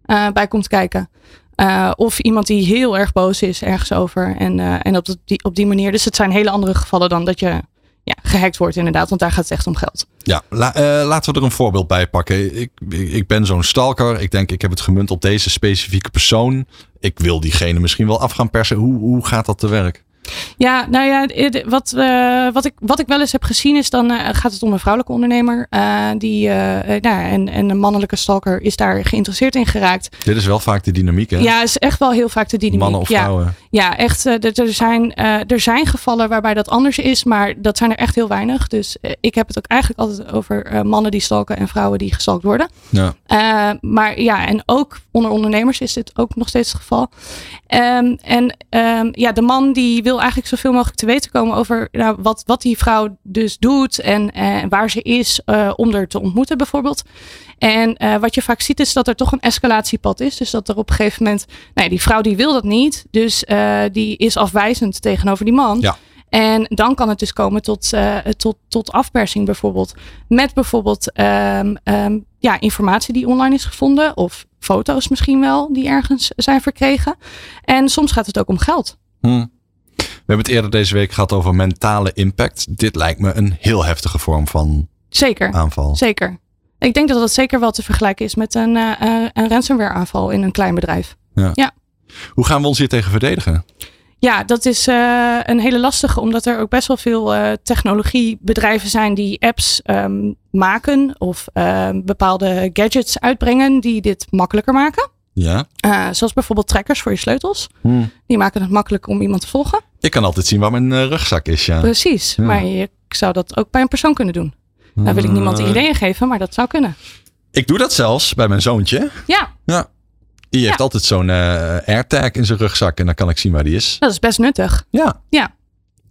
uh, bij komt kijken. Uh, of iemand die heel erg boos is ergens over. En, uh, en op, die, op die manier. Dus het zijn hele andere gevallen dan dat je ja, gehackt wordt inderdaad. Want daar gaat het echt om geld. Ja, uh, laten we er een voorbeeld bij pakken. Ik, ik ben zo'n stalker. Ik denk, ik heb het gemunt op deze specifieke persoon. Ik wil diegene misschien wel af gaan persen. Hoe, hoe gaat dat te werk? Ja, nou ja, wat, uh, wat, ik, wat ik wel eens heb gezien is dan uh, gaat het om een vrouwelijke ondernemer. Uh, die, nou, en, en een mannelijke stalker is daar geïnteresseerd in geraakt. Dit is wel vaak de dynamiek, hè? Ja, is echt wel heel vaak de dynamiek. Mannen of vrouwen. Ja, ja echt. er, zijn, er zijn gevallen waarbij dat anders is, maar dat zijn er echt heel weinig. Dus ik heb het ook eigenlijk altijd over mannen die stalken en vrouwen die gestalkt worden. Ja. maar ja, en ook onder ondernemers is dit ook nog steeds het geval. Um, en um, ja, de man die wil eigenlijk zoveel mogelijk te weten komen over nou, wat, wat die vrouw dus doet en, waar ze is uh, om er te ontmoeten bijvoorbeeld. En uh, wat je vaak ziet is dat er toch een escalatiepad is. Dus dat er op een gegeven moment, nou, die vrouw die wil dat niet. Dus uh, die is afwijzend tegenover die man. Ja. En dan kan het dus komen tot, uh, tot, tot afpersing bijvoorbeeld. Met bijvoorbeeld um, um, ja, informatie die online is gevonden. Of foto's misschien wel die ergens zijn verkregen. En soms gaat het ook om geld. Hmm. We hebben het eerder deze week gehad over mentale impact. Dit lijkt me een heel heftige vorm van zeker, aanval. Zeker. Ik denk dat dat zeker wel te vergelijken is met een, uh, een ransomware aanval in een klein bedrijf. Ja. ja. Hoe gaan we ons hier tegen verdedigen? Ja, dat is uh, een hele lastige, omdat er ook best wel veel uh, technologiebedrijven zijn die apps um, maken of uh, bepaalde gadgets uitbrengen die dit makkelijker maken. Ja. Zoals bijvoorbeeld trackers voor je sleutels. Hmm. Die maken het makkelijk om iemand te volgen. Ik kan altijd zien waar mijn rugzak is, ja. Precies, ja. maar je zou dat ook bij een persoon kunnen doen. Nou wil ik niemand ideeën geven, maar dat zou kunnen. Ik doe dat zelfs bij mijn zoontje. Ja. Ja. Die heeft ja. altijd zo'n uh, AirTag in zijn rugzak en dan kan ik zien waar die is. Dat is best nuttig. Ja. Ja.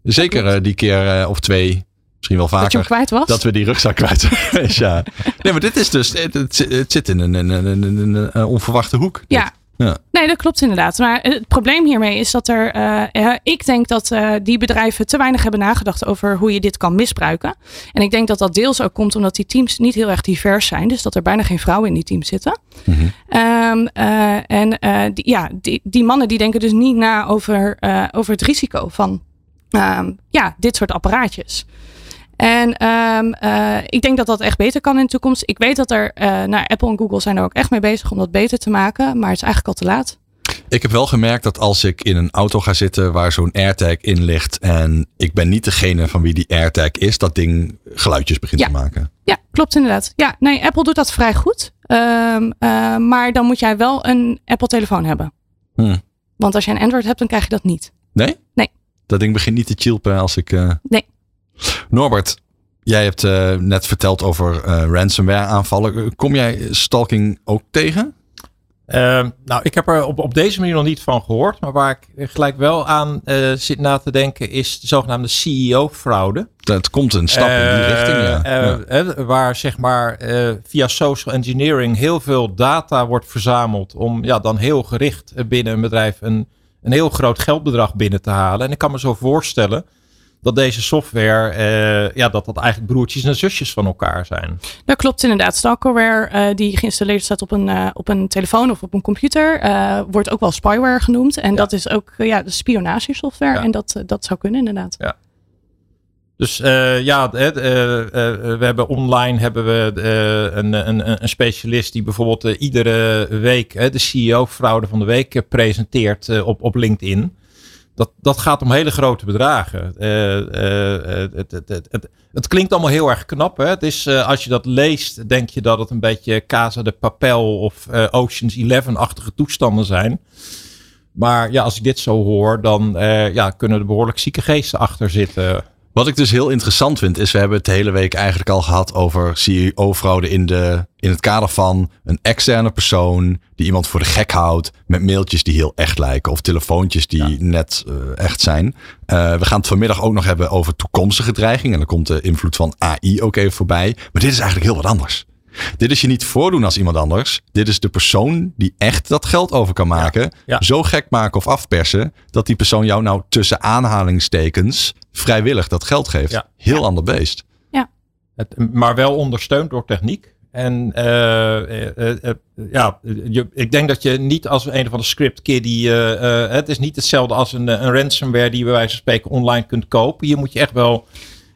Zeker uh, die keer uh, of twee, misschien wel vaker. Dat je hem kwijt was? Dat we die rugzak kwijt zijn. ja. Nee, maar dit is dus, het, het zit in een, een, een, een, een onverwachte hoek. Ja. Ja. Nee, dat klopt inderdaad. Maar het probleem hiermee is dat er, uh, ik denk dat uh, die bedrijven te weinig hebben nagedacht over hoe je dit kan misbruiken. En ik denk dat dat deels ook komt omdat die teams niet heel erg divers zijn. Dus dat er bijna geen vrouwen in die teams zitten. Mm -hmm. um, uh, en die, ja, die, die mannen die denken dus niet na over, over het risico van um, ja, dit soort apparaatjes. En um, uh, ik denk dat dat echt beter kan in de toekomst. Ik weet dat er, uh, nou, Apple en Google zijn er ook echt mee bezig om dat beter te maken. Maar het is eigenlijk al te laat. Ik heb wel gemerkt dat als ik in een auto ga zitten waar zo'n AirTag in ligt. en ik ben niet degene van wie die AirTag is, dat ding geluidjes begint ja. te maken. Ja, klopt inderdaad. Ja, nee, Apple doet dat vrij goed. Um, uh, maar dan moet jij wel een Apple-telefoon hebben. Hmm. Want als je een Android hebt, dan krijg je dat niet. Nee? Nee. Dat ding begint niet te chilpen als ik. Uh... Nee. Norbert, jij hebt uh, net verteld over uh, ransomware aanvallen. Kom jij stalking ook tegen? Uh, nou, ik heb er op, op deze manier nog niet van gehoord. Maar waar ik gelijk wel aan uh, zit na te denken is de zogenaamde CEO-fraude. Dat komt een stap in die richting, ja. ja. waar zeg maar via social engineering heel veel data wordt verzameld. Om ja, dan heel gericht binnen een bedrijf een, een heel groot geldbedrag binnen te halen. En ik kan me zo voorstellen dat deze software, uh, ja, dat dat eigenlijk broertjes en zusjes van elkaar zijn. Dat klopt inderdaad. Stalkerware uh, die geïnstalleerd staat op een, uh, op een telefoon of op een computer, wordt ook wel spyware genoemd. En ja. dat is ook ja, de spionagesoftware. Ja. En dat, dat zou kunnen inderdaad. Ja. Dus ja, we hebben online hebben we een, een, een specialist die bijvoorbeeld iedere week de CEO-fraude van de week presenteert op, op LinkedIn. Dat, dat gaat om hele grote bedragen. Uh, uh, het, het, het, het, klinkt allemaal heel erg knap. Hè? Het is, uh, als je dat leest, denk je dat het een beetje Casa de Papel of Oceans 11-achtige toestanden zijn. Maar ja, als ik dit zo hoor, dan ja, kunnen er behoorlijk zieke geesten achter zitten. Wat ik dus heel interessant vind, is we hebben het de hele week eigenlijk al gehad over CEO-fraude in, de, in het kader van een externe persoon die iemand voor de gek houdt met mailtjes die heel echt lijken of telefoontjes die ja. net uh, echt zijn. Uh, we gaan het vanmiddag ook nog hebben over toekomstige dreiging en dan komt de invloed van AI ook even voorbij. Maar dit is eigenlijk heel wat anders. Dit is je niet voordoen als iemand anders. Dit is de persoon die echt dat geld over kan maken. ja. Zo gek maken of afpersen dat die persoon jou nou tussen aanhalingstekens vrijwillig dat geld geeft. Ja. Heel ander beest. Het, maar wel ondersteund door techniek. En eh, eh, eh, ja, je, ik denk dat je niet als een of andere script kiddie. eh, eh, het is niet hetzelfde als een, een ransomware die je bij wijze van spreken online kunt kopen. Hier moet je echt wel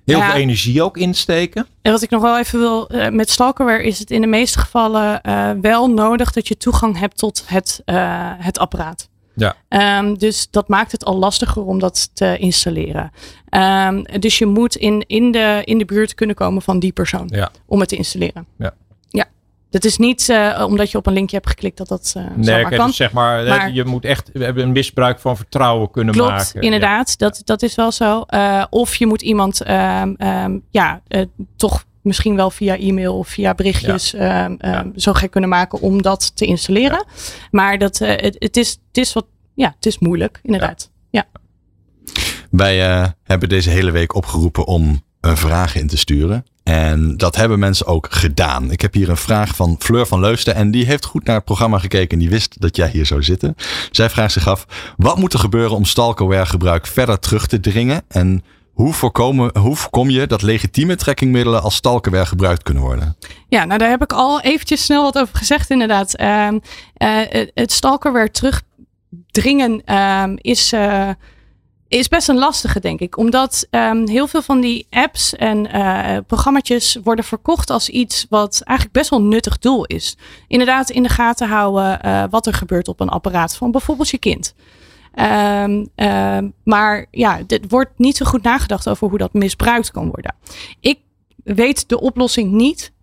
heel Ja. veel energie ook insteken. En wat ik nog wel even wil, eh, met stalkerware is het in de meeste gevallen eh, wel nodig dat je toegang hebt tot het, eh, het apparaat. Ja. Ehm, dus dat maakt het al lastiger om dat te installeren. Ehm, dus je moet in, in, de, in de buurt kunnen komen van die persoon Ja. om het te installeren. Ja. Dat is niet eh, omdat je op een linkje hebt geklikt dat dat eh Nee, zomaar kijk, kan. dus zeg maar, je moet echt we hebben een misbruik van vertrouwen kunnen Klopt, maken. inderdaad. Dat, dat is wel zo. Eh, of je moet iemand ehm, ehm, ja, eh, toch misschien wel via e-mail of via berichtjes ehm, ehm, zo gek kunnen maken om dat te installeren. Maar dat, eh, het, het, is, het, is wat, ja, het is moeilijk, inderdaad. Ja. Wij eh, hebben deze hele week opgeroepen om een vraag in te sturen. En dat hebben mensen ook gedaan. Ik heb hier een vraag van Fleur van Leusten. En die heeft goed naar het programma gekeken. En die wist dat jij hier zou zitten. Zij vraagt zich af: wat moet er gebeuren om stalkerware gebruik verder terug te dringen? En hoe, voorkomen, hoe voorkom je dat legitieme trekkingmiddelen als stalkerware gebruikt kunnen worden? Ja, nou daar heb ik al eventjes snel wat over gezegd inderdaad. Eh, het- het stalkerware terugdringen ehm, is, eh, is best een lastige, denk ik. Omdat ehm, heel veel van die apps en eh programma's worden verkocht als iets wat eigenlijk best wel een nuttig doel is. Inderdaad in de gaten houden eh, wat er gebeurt op een apparaat van bijvoorbeeld je kind. Ehm, ehm, maar ja, er wordt niet zo goed nagedacht over hoe dat misbruikt kan worden. Ik weet de oplossing niet.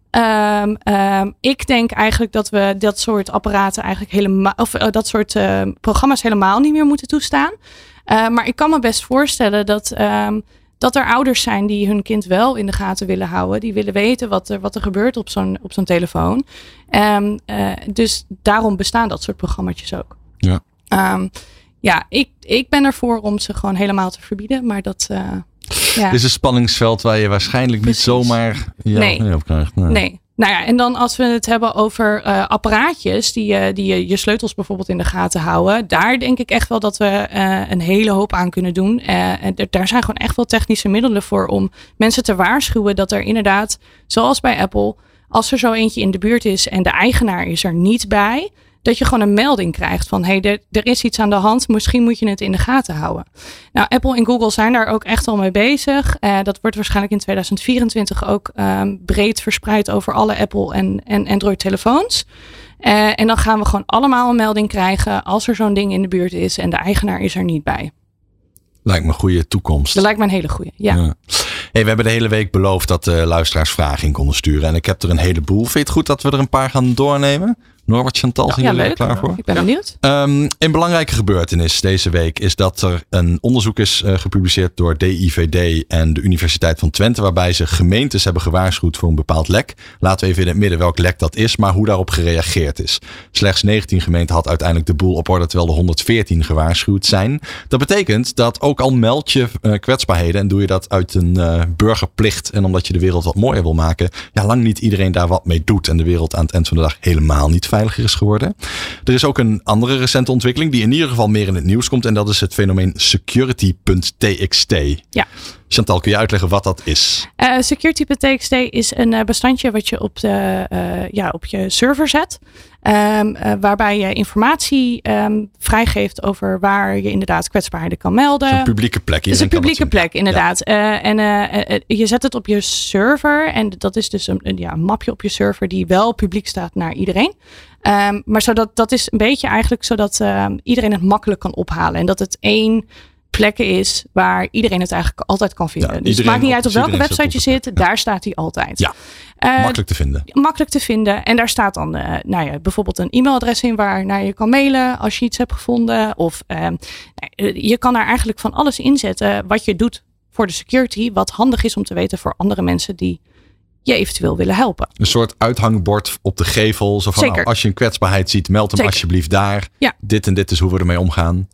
Ik denk eigenlijk dat we dat soort apparaten eigenlijk helemaal, of eh, dat soort programma's helemaal niet meer moeten toestaan. Eh, maar ik kan me best voorstellen dat, ehm, dat er ouders zijn die hun kind wel in de gaten willen houden. Die willen weten wat er, wat er gebeurt op zo'n, op zo'n telefoon. Ehm, eh, dus daarom bestaan dat soort programma's ook. Ja. Ehm, ja, ik, ik ben ervoor om ze gewoon helemaal te verbieden. Maar dat. eh, ja. Dit is een spanningsveld waar je waarschijnlijk Precies. niet zomaar ja, nee. op krijgt. Nee. Nee. Nou ja, en dan als we het hebben over eh, apparaatjes die, die je, sleutels bijvoorbeeld in de gaten houden. Daar denk ik echt wel dat we eh, een hele hoop aan kunnen doen. Eh, en daar zijn gewoon echt wel technische middelen voor om mensen te waarschuwen dat er inderdaad, zoals bij Apple, als er zo eentje in de buurt is en de eigenaar is er niet bij, dat je gewoon een melding krijgt van hé, hey, er, er is iets aan de hand, misschien moet je het in de gaten houden. Nou, Apple en Google zijn daar ook echt al mee bezig. Eh, dat wordt waarschijnlijk in 2024 ook ehm, breed verspreid over alle Apple en, en Android telefoons. Eh, en dan gaan we gewoon allemaal een melding krijgen als er zo'n ding in de buurt is en de eigenaar is er niet bij. Lijkt me een goede toekomst. Dat lijkt me een hele goede. Ja. Ja. Hey, we hebben de hele week beloofd dat de luisteraars vragen in konden sturen. En ik heb er een heleboel. Vind je het goed dat we er een paar gaan doornemen? Norbert Chantal, zijn Ja, jullie er leuk. klaar voor? Ik ben benieuwd. Ehm, een belangrijke gebeurtenis deze week is dat er een onderzoek is eh, gepubliceerd door DIVD en de Universiteit van Twente, waarbij ze gemeentes hebben gewaarschuwd voor een bepaald lek. Laten we even in het midden welk lek dat is, maar hoe daarop gereageerd is. Slechts 19 gemeenten had uiteindelijk de boel op orde, terwijl de 114 gewaarschuwd zijn. Dat betekent dat ook al meld je eh, kwetsbaarheden en doe je dat uit een eh, burgerplicht en omdat je de wereld wat mooier wil maken, ja, lang niet iedereen daar wat mee doet en de wereld aan het eind van de dag helemaal niet veiliger is geworden. Er is ook een andere recente ontwikkeling die in ieder geval meer in het nieuws komt. En dat is het fenomeen security.txt. Ja. Chantal, kun je uitleggen wat dat is? Eh, Security.txt is een eh, bestandje wat je op, de, eh, ja, op je server zet. Ehm, eh, waarbij je informatie ehm, vrijgeeft over waar je inderdaad kwetsbaarheden kan melden. Het is een publieke plek. Het is een publieke plek, inderdaad. Eh, en eh, je zet het op je server. En dat is dus een, een, ja, een mapje op je server die wel publiek staat naar iedereen. Ehm, maar zodat, dat is een beetje eigenlijk zodat ehm, iedereen het makkelijk kan ophalen. En dat het één plek is waar iedereen het eigenlijk altijd kan vinden. Ja, dus het maakt niet uit op welke website je zit. ja. Daar staat hij altijd. Ja. Eh, Makkelijk te vinden. makkelijk te vinden. En daar staat dan eh, nou ja, bijvoorbeeld een e-mailadres in waar naar je kan mailen als je iets hebt gevonden. Of eh, nou, je kan daar eigenlijk van alles inzetten wat je doet voor de security. Wat handig is om te weten voor andere mensen die je eventueel willen helpen. Een soort uithangbord op de gevel. Zo van, nou, als je een kwetsbaarheid ziet, meld hem Zeker. alsjeblieft daar. Ja. Dit en dit is hoe we ermee omgaan.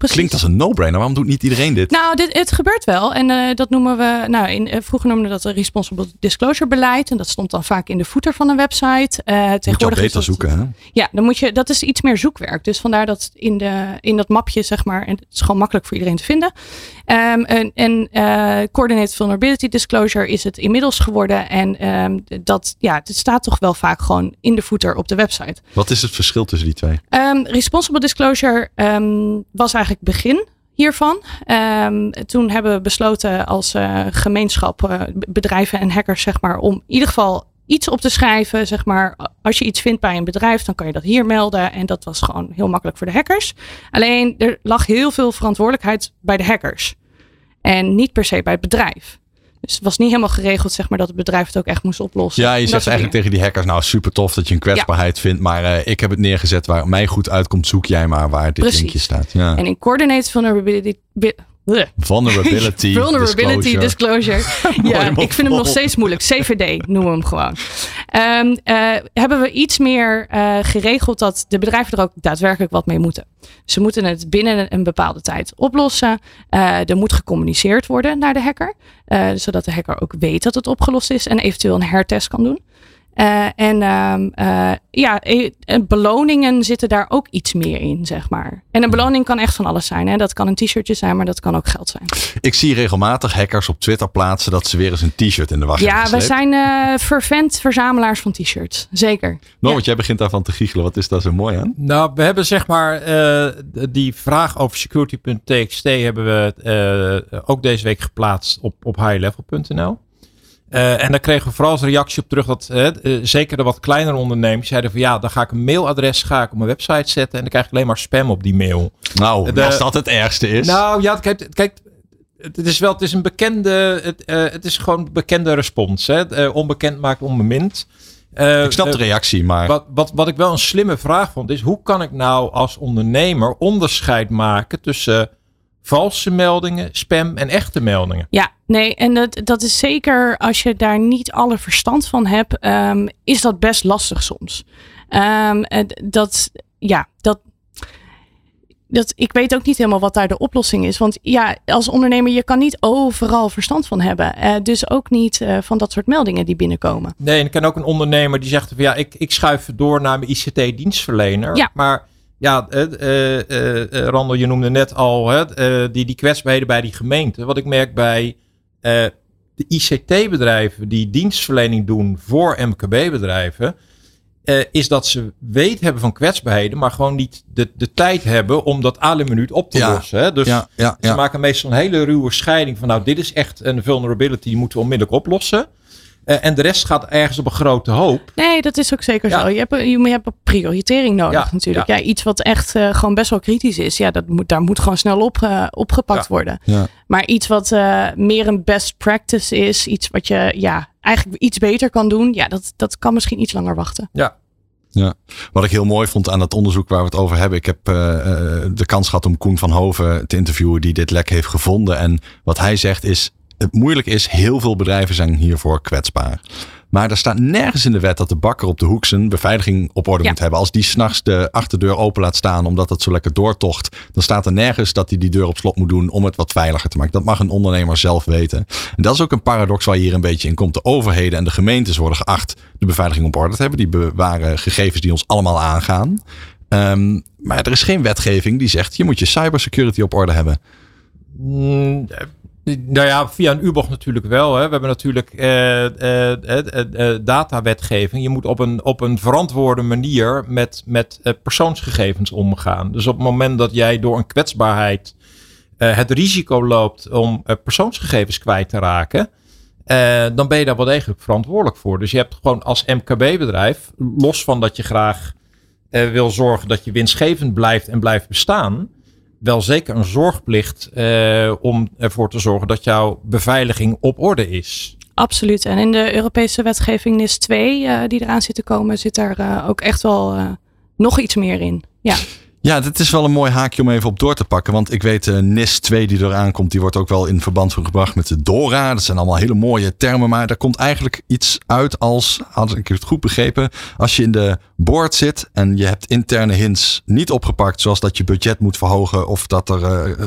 Precies. Klinkt als een no-brainer. Waarom doet niet iedereen dit? Nou, dit, het gebeurt wel. En uh, dat noemen we, nou, in, uh, vroeger noemden we dat een responsible disclosure beleid. En dat stond dan vaak in de footer van een website. Uh, moet je beter zoeken, hè? Ja, dan moet je, dat is iets meer zoekwerk. Dus vandaar dat in, de, in dat mapje, zeg maar, en het is gewoon makkelijk voor iedereen te vinden. Um, en en Coordinated Vulnerability Disclosure is het inmiddels geworden. En um, dat, ja, het staat toch wel vaak gewoon in de footer op de website. Wat is het verschil tussen die twee? Um, responsible disclosure was eigenlijk begin hiervan. Um, toen hebben we besloten als uh, gemeenschap, uh, bedrijven en hackers, zeg maar, om in ieder geval iets op te schrijven. Zeg maar, als je iets vindt bij een bedrijf, dan kan je dat hier melden. En dat was gewoon heel makkelijk voor de hackers. Alleen er lag heel veel verantwoordelijkheid bij de hackers. En niet per se bij het bedrijf. Dus het was niet helemaal geregeld, zeg maar, dat het bedrijf het ook echt moest oplossen. Ja, je zegt eigenlijk tegen die hackers, nou super tof dat je een kwetsbaarheid ja. vindt, maar uh, ik heb het neergezet waar mij goed uitkomt, zoek jij maar waar dit Precies. linkje staat. Ja. En in coördinated vulnerability, Vulnerability, Vulnerability disclosure. disclosure. ja, ik vind hem nog steeds moeilijk. CVD noemen we hem gewoon. Um, uh, hebben we iets meer uh, geregeld dat de bedrijven er ook daadwerkelijk wat mee moeten. Ze moeten het binnen een bepaalde tijd oplossen. Uh, er moet gecommuniceerd worden naar de hacker. zodat de hacker ook weet dat het opgelost is en eventueel een hertest kan doen. Uh, en um, uh, ja, beloningen zitten daar ook iets meer in, zeg maar. En een beloning kan echt van alles zijn. Hè? Dat kan een t-shirtje zijn, maar dat kan ook geld zijn. Ik zie regelmatig hackers op Twitter plaatsen dat ze weer eens een t-shirt in de wacht ja, hebben we zijn uh, fervent verzamelaars van t-shirts. Zeker. Nou, want jij begint daarvan te giechelen. Wat is daar zo mooi aan? Nou, we hebben zeg maar die vraag over security.txt hebben we ook deze week geplaatst op, op highlevel.nl. Uh, en daar kregen we vooral als reactie op terug dat uh, uh, zeker de wat kleinere ondernemers zeiden van ja, dan ga ik een mailadres ga ik op mijn website zetten en dan krijg ik alleen maar spam op die mail. Nou, de, als dat het ergste is. Nou ja, kijk, kijk het is wel, het is een bekende, het, het is gewoon een bekende respons. Hè? onbekend maakt onbemind. ik snap de reactie, maar... Wat, wat, wat ik wel een slimme vraag vond is, hoe kan ik nou als ondernemer onderscheid maken tussen valse meldingen, spam en echte meldingen. Ja, nee, en dat, dat is zeker als je daar niet alle verstand van hebt, um, is dat best lastig soms. Um, dat, ja, dat, dat, ik weet ook niet helemaal wat daar de oplossing is. Want ja, als ondernemer, je kan niet overal verstand van hebben. Uh, dus ook niet uh, van dat soort meldingen die binnenkomen. Nee, en ik ken ook een ondernemer die zegt van ja, ik, ik schuif door naar mijn ICT-dienstverlener. Ja. Maar ja, uh, Randel, je noemde net al die, die kwetsbaarheden bij die gemeente. Wat ik merk bij de ICT-bedrijven die dienstverlening doen voor MKB-bedrijven, is dat ze weet hebben van kwetsbaarheden, maar gewoon niet de, de tijd hebben om dat alle minuut op te Ja. lossen. Hè? Dus Ja, ja, ze maken meestal een hele ruwe scheiding van, nou, dit is echt een vulnerability, die moeten we onmiddellijk oplossen. Eh, en de rest gaat ergens op een grote hoop. Nee, dat is ook zeker Ja. zo. Je hebt, je, je hebt prioritering nodig Ja, natuurlijk. ja. Ja. iets wat echt eh, gewoon best wel kritisch is. Ja, dat moet, daar moet gewoon snel op, eh, opgepakt Ja. worden. Ja. Maar iets wat eh, meer een best practice is. Iets wat je ja, eigenlijk iets beter kan doen. Ja, dat, dat kan misschien iets langer wachten. Ja, Ja. Wat ik heel mooi vond aan dat onderzoek waar we het over hebben. Ik heb de kans gehad om Koen van Hoven te interviewen die dit lek heeft gevonden. En wat hij zegt is, het moeilijk is, heel veel bedrijven zijn hiervoor kwetsbaar. Maar er staat nergens in de wet dat de bakker op de hoek zijn beveiliging op orde Ja. moet hebben. Als die s'nachts de achterdeur open laat staan omdat het zo lekker doortocht. Dan staat er nergens dat hij die deur op slot moet doen om het wat veiliger te maken. Dat mag een ondernemer zelf weten. En dat is ook een paradox waar je hier een beetje in komt. De overheden en de gemeentes worden geacht de beveiliging op orde te hebben. Die bewaren gegevens die ons allemaal aangaan. Ehm, maar er is geen wetgeving die zegt je moet je cybersecurity op orde hebben. Mm, nou ja, via een U-bocht natuurlijk wel. Hè. We hebben natuurlijk eh, eh, eh, eh, eh, datawetgeving. Je moet op een, op een verantwoorde manier met, met persoonsgegevens omgaan. Dus op het moment dat jij door een kwetsbaarheid het risico loopt om persoonsgegevens kwijt te raken. dan ben je daar wel degelijk verantwoordelijk voor. Dus je hebt gewoon als MKB-bedrijf, los van dat je graag wil zorgen dat je winstgevend blijft en blijft bestaan, wel zeker een zorgplicht eh, om ervoor te zorgen dat jouw beveiliging op orde is. Absoluut. En in de Europese wetgeving NIS 2, eh, die eraan zit te komen, zit daar eh, ook echt wel nog iets meer in. Ja, Ja, dit is wel een mooi haakje om even op door te pakken. Want ik weet, uh, NIS 2 die eraan komt, die wordt ook wel in verband gebracht met de DORA. Dat zijn allemaal hele mooie termen. Maar daar komt eigenlijk iets uit als, had ik het goed begrepen, als je in de board zit en je hebt interne hints niet opgepakt, zoals dat je budget moet verhogen of dat er uh, uh,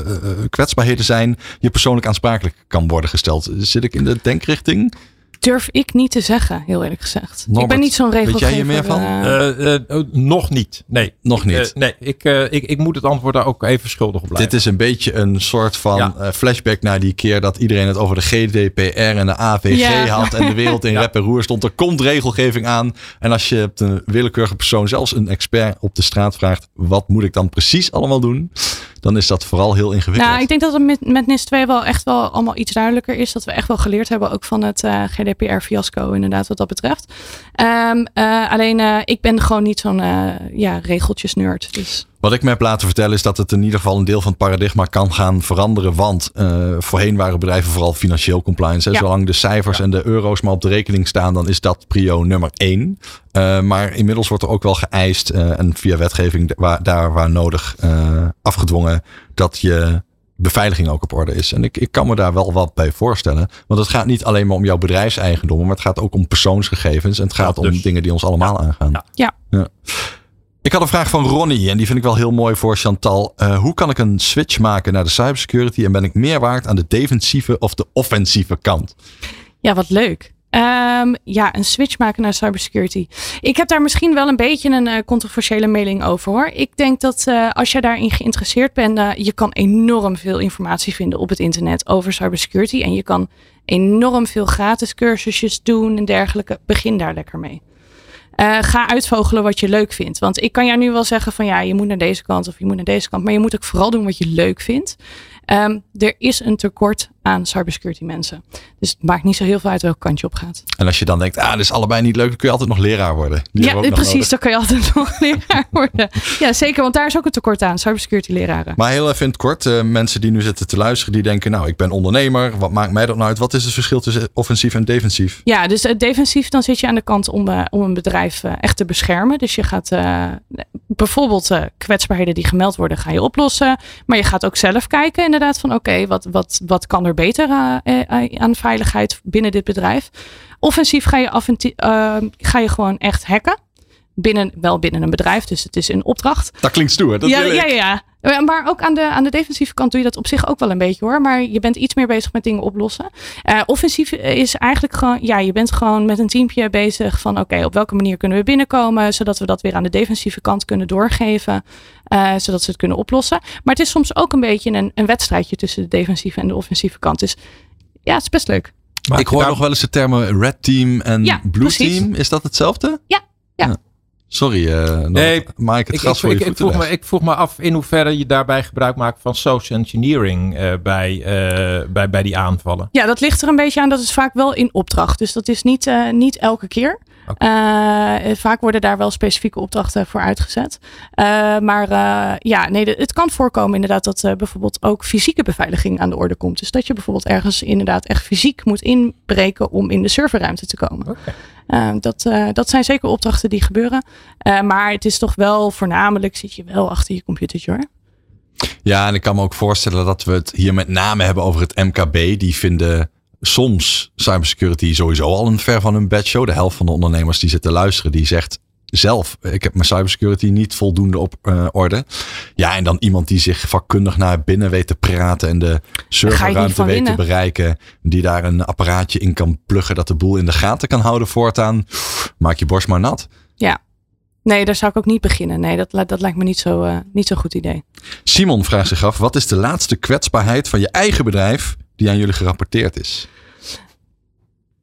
kwetsbaarheden zijn, je persoonlijk aansprakelijk kan worden gesteld. Zit ik in de denkrichting? Durf ik niet te zeggen, heel eerlijk gezegd. ik ben niet zo'n regelgever. Weet jij hier meer van? Uh, uh, nog niet. Nee. Nog niet? nee, ik, ik, ik moet het antwoord daar ook even schuldig op blijven. Dit is een beetje een soort van ja. flashback naar die keer dat iedereen het over de GDPR en de AVG ja. had. En de wereld in ja. rep en roer stond. Er komt regelgeving aan. En als je een willekeurige persoon, zelfs een expert op de straat vraagt. Wat moet ik dan precies allemaal doen? Dan is dat vooral heel ingewikkeld. Nou, ik denk dat het met, met NIS 2 wel echt wel allemaal iets duidelijker is. Dat we echt wel geleerd hebben, ook van het uh, GDPR-fiasco, inderdaad, wat dat betreft. Um, uh, alleen, uh, ik ben gewoon niet zo'n ja, regeltjes-nerd. Dus. Wat ik me heb laten vertellen is dat het in ieder geval een deel van het paradigma kan gaan veranderen. Want uh, voorheen waren bedrijven vooral financieel compliance. Ja. Zolang de cijfers ja. en de euro's maar op de rekening staan, dan is dat prio nummer één. Uh, maar inmiddels wordt er ook wel geëist uh, en via wetgeving waar, daar waar nodig afgedwongen dat je beveiliging ook op orde is. En ik, ik kan me daar wel wat bij voorstellen. Want het gaat niet alleen maar om jouw bedrijfseigendommen, maar het gaat ook om persoonsgegevens. En het gaat dus, om dingen die ons allemaal aangaan. ja. Ik had een vraag van Ronnie en die vind ik wel heel mooi voor Chantal. Uh, hoe kan ik een switch maken naar de cybersecurity en ben ik meer waard aan de defensieve of de offensieve kant? Ja, wat leuk. Um, ja, een switch maken naar cybersecurity. Ik heb daar misschien wel een beetje een uh, controversiële mening over hoor. Ik denk dat uh, als je daarin geïnteresseerd bent, je kan enorm veel informatie vinden op het internet over cybersecurity. En je kan enorm veel gratis cursusjes doen en dergelijke. Begin daar lekker mee. Uh, ga uitvogelen wat je leuk vindt. Want ik kan jou nu wel zeggen van ja, je moet naar deze kant of je moet naar deze kant. Maar je moet ook vooral doen wat je leuk vindt. Um, er is een tekort aan cybersecurity mensen. Dus het maakt niet zo heel veel uit welke kant je op gaat. En als je dan denkt, ah, dat is allebei niet leuk, dan kun je altijd nog leraar worden. Die ja, precies, dan kun je altijd nog leraar worden. Ja, zeker, want daar is ook een tekort aan, cybersecurity leraren. Maar heel even in het kort, uh, mensen die nu zitten te luisteren, die denken, nou, ik ben ondernemer, wat maakt mij dat nou uit? Wat is het verschil tussen offensief en defensief? Ja, dus uh, defensief, dan zit je aan de kant om, uh, om een bedrijf echt te beschermen. Dus je gaat bijvoorbeeld kwetsbaarheden die gemeld worden, ga je oplossen. Maar je gaat ook zelf kijken, inderdaad, van oké, okay, wat, wat, wat kan er beter aan veiligheid binnen dit bedrijf. Offensief ga je, uh, ga je gewoon echt hacken. Binnen, wel binnen een bedrijf, dus het is een opdracht. Dat klinkt stoer. Dat ja, ja, ja, ja. Maar ook aan de, aan de defensieve kant doe je dat op zich ook wel een beetje hoor. Maar je bent iets meer bezig met dingen oplossen. Uh, offensief is eigenlijk gewoon, ja, je bent gewoon met een teampje bezig van oké, okay, op welke manier kunnen we binnenkomen, zodat we dat weer aan de defensieve kant kunnen doorgeven, uh, zodat ze het kunnen oplossen. Maar het is soms ook een beetje een, een wedstrijdje tussen de defensieve en de offensieve kant. Dus ja, het is best leuk. Maar ik hoor daar... nog wel eens de termen red team en ja, blue precies. team. Is dat hetzelfde? Ja. ja. ja. Sorry, uh, nee, maak ik het gras ik, voor ik, je ik vroeg, me, ik vroeg me af in hoeverre je daarbij gebruik maakt van social engineering uh, bij, uh, bij, bij die aanvallen. Ja, dat ligt er een beetje aan. Dat is vaak wel in opdracht. Dus dat is niet, niet elke keer. Okay. Uh, vaak worden daar wel specifieke opdrachten voor uitgezet. Uh, maar uh, ja, nee, de, het kan voorkomen inderdaad dat bijvoorbeeld ook fysieke beveiliging aan de orde komt. Dus dat je bijvoorbeeld ergens inderdaad echt fysiek moet inbreken om in de serverruimte te komen. Okay. dat, dat zijn zeker opdrachten die gebeuren. maar het is toch wel voornamelijk zit je wel achter je computertje hoor. Ja, en ik kan me ook voorstellen dat we het hier met name hebben over het MKB. Die vinden soms cybersecurity sowieso al een ver van hun bedshow. De helft van de ondernemers die zitten luisteren, die zegt zelf, ik heb mijn cybersecurity niet voldoende op uh, orde. Ja, en dan iemand die zich vakkundig naar binnen weet te praten en de serverruimte weet te bereiken, die daar een apparaatje in kan pluggen dat de boel in de gaten kan houden voortaan. Maak je borst maar nat. Ja. Nee, daar zou ik ook niet beginnen. Nee, dat, dat lijkt me niet zo, uh, niet zo'n goed idee. Simon vraagt zich af, wat is de laatste kwetsbaarheid van je eigen bedrijf die aan jullie gerapporteerd is?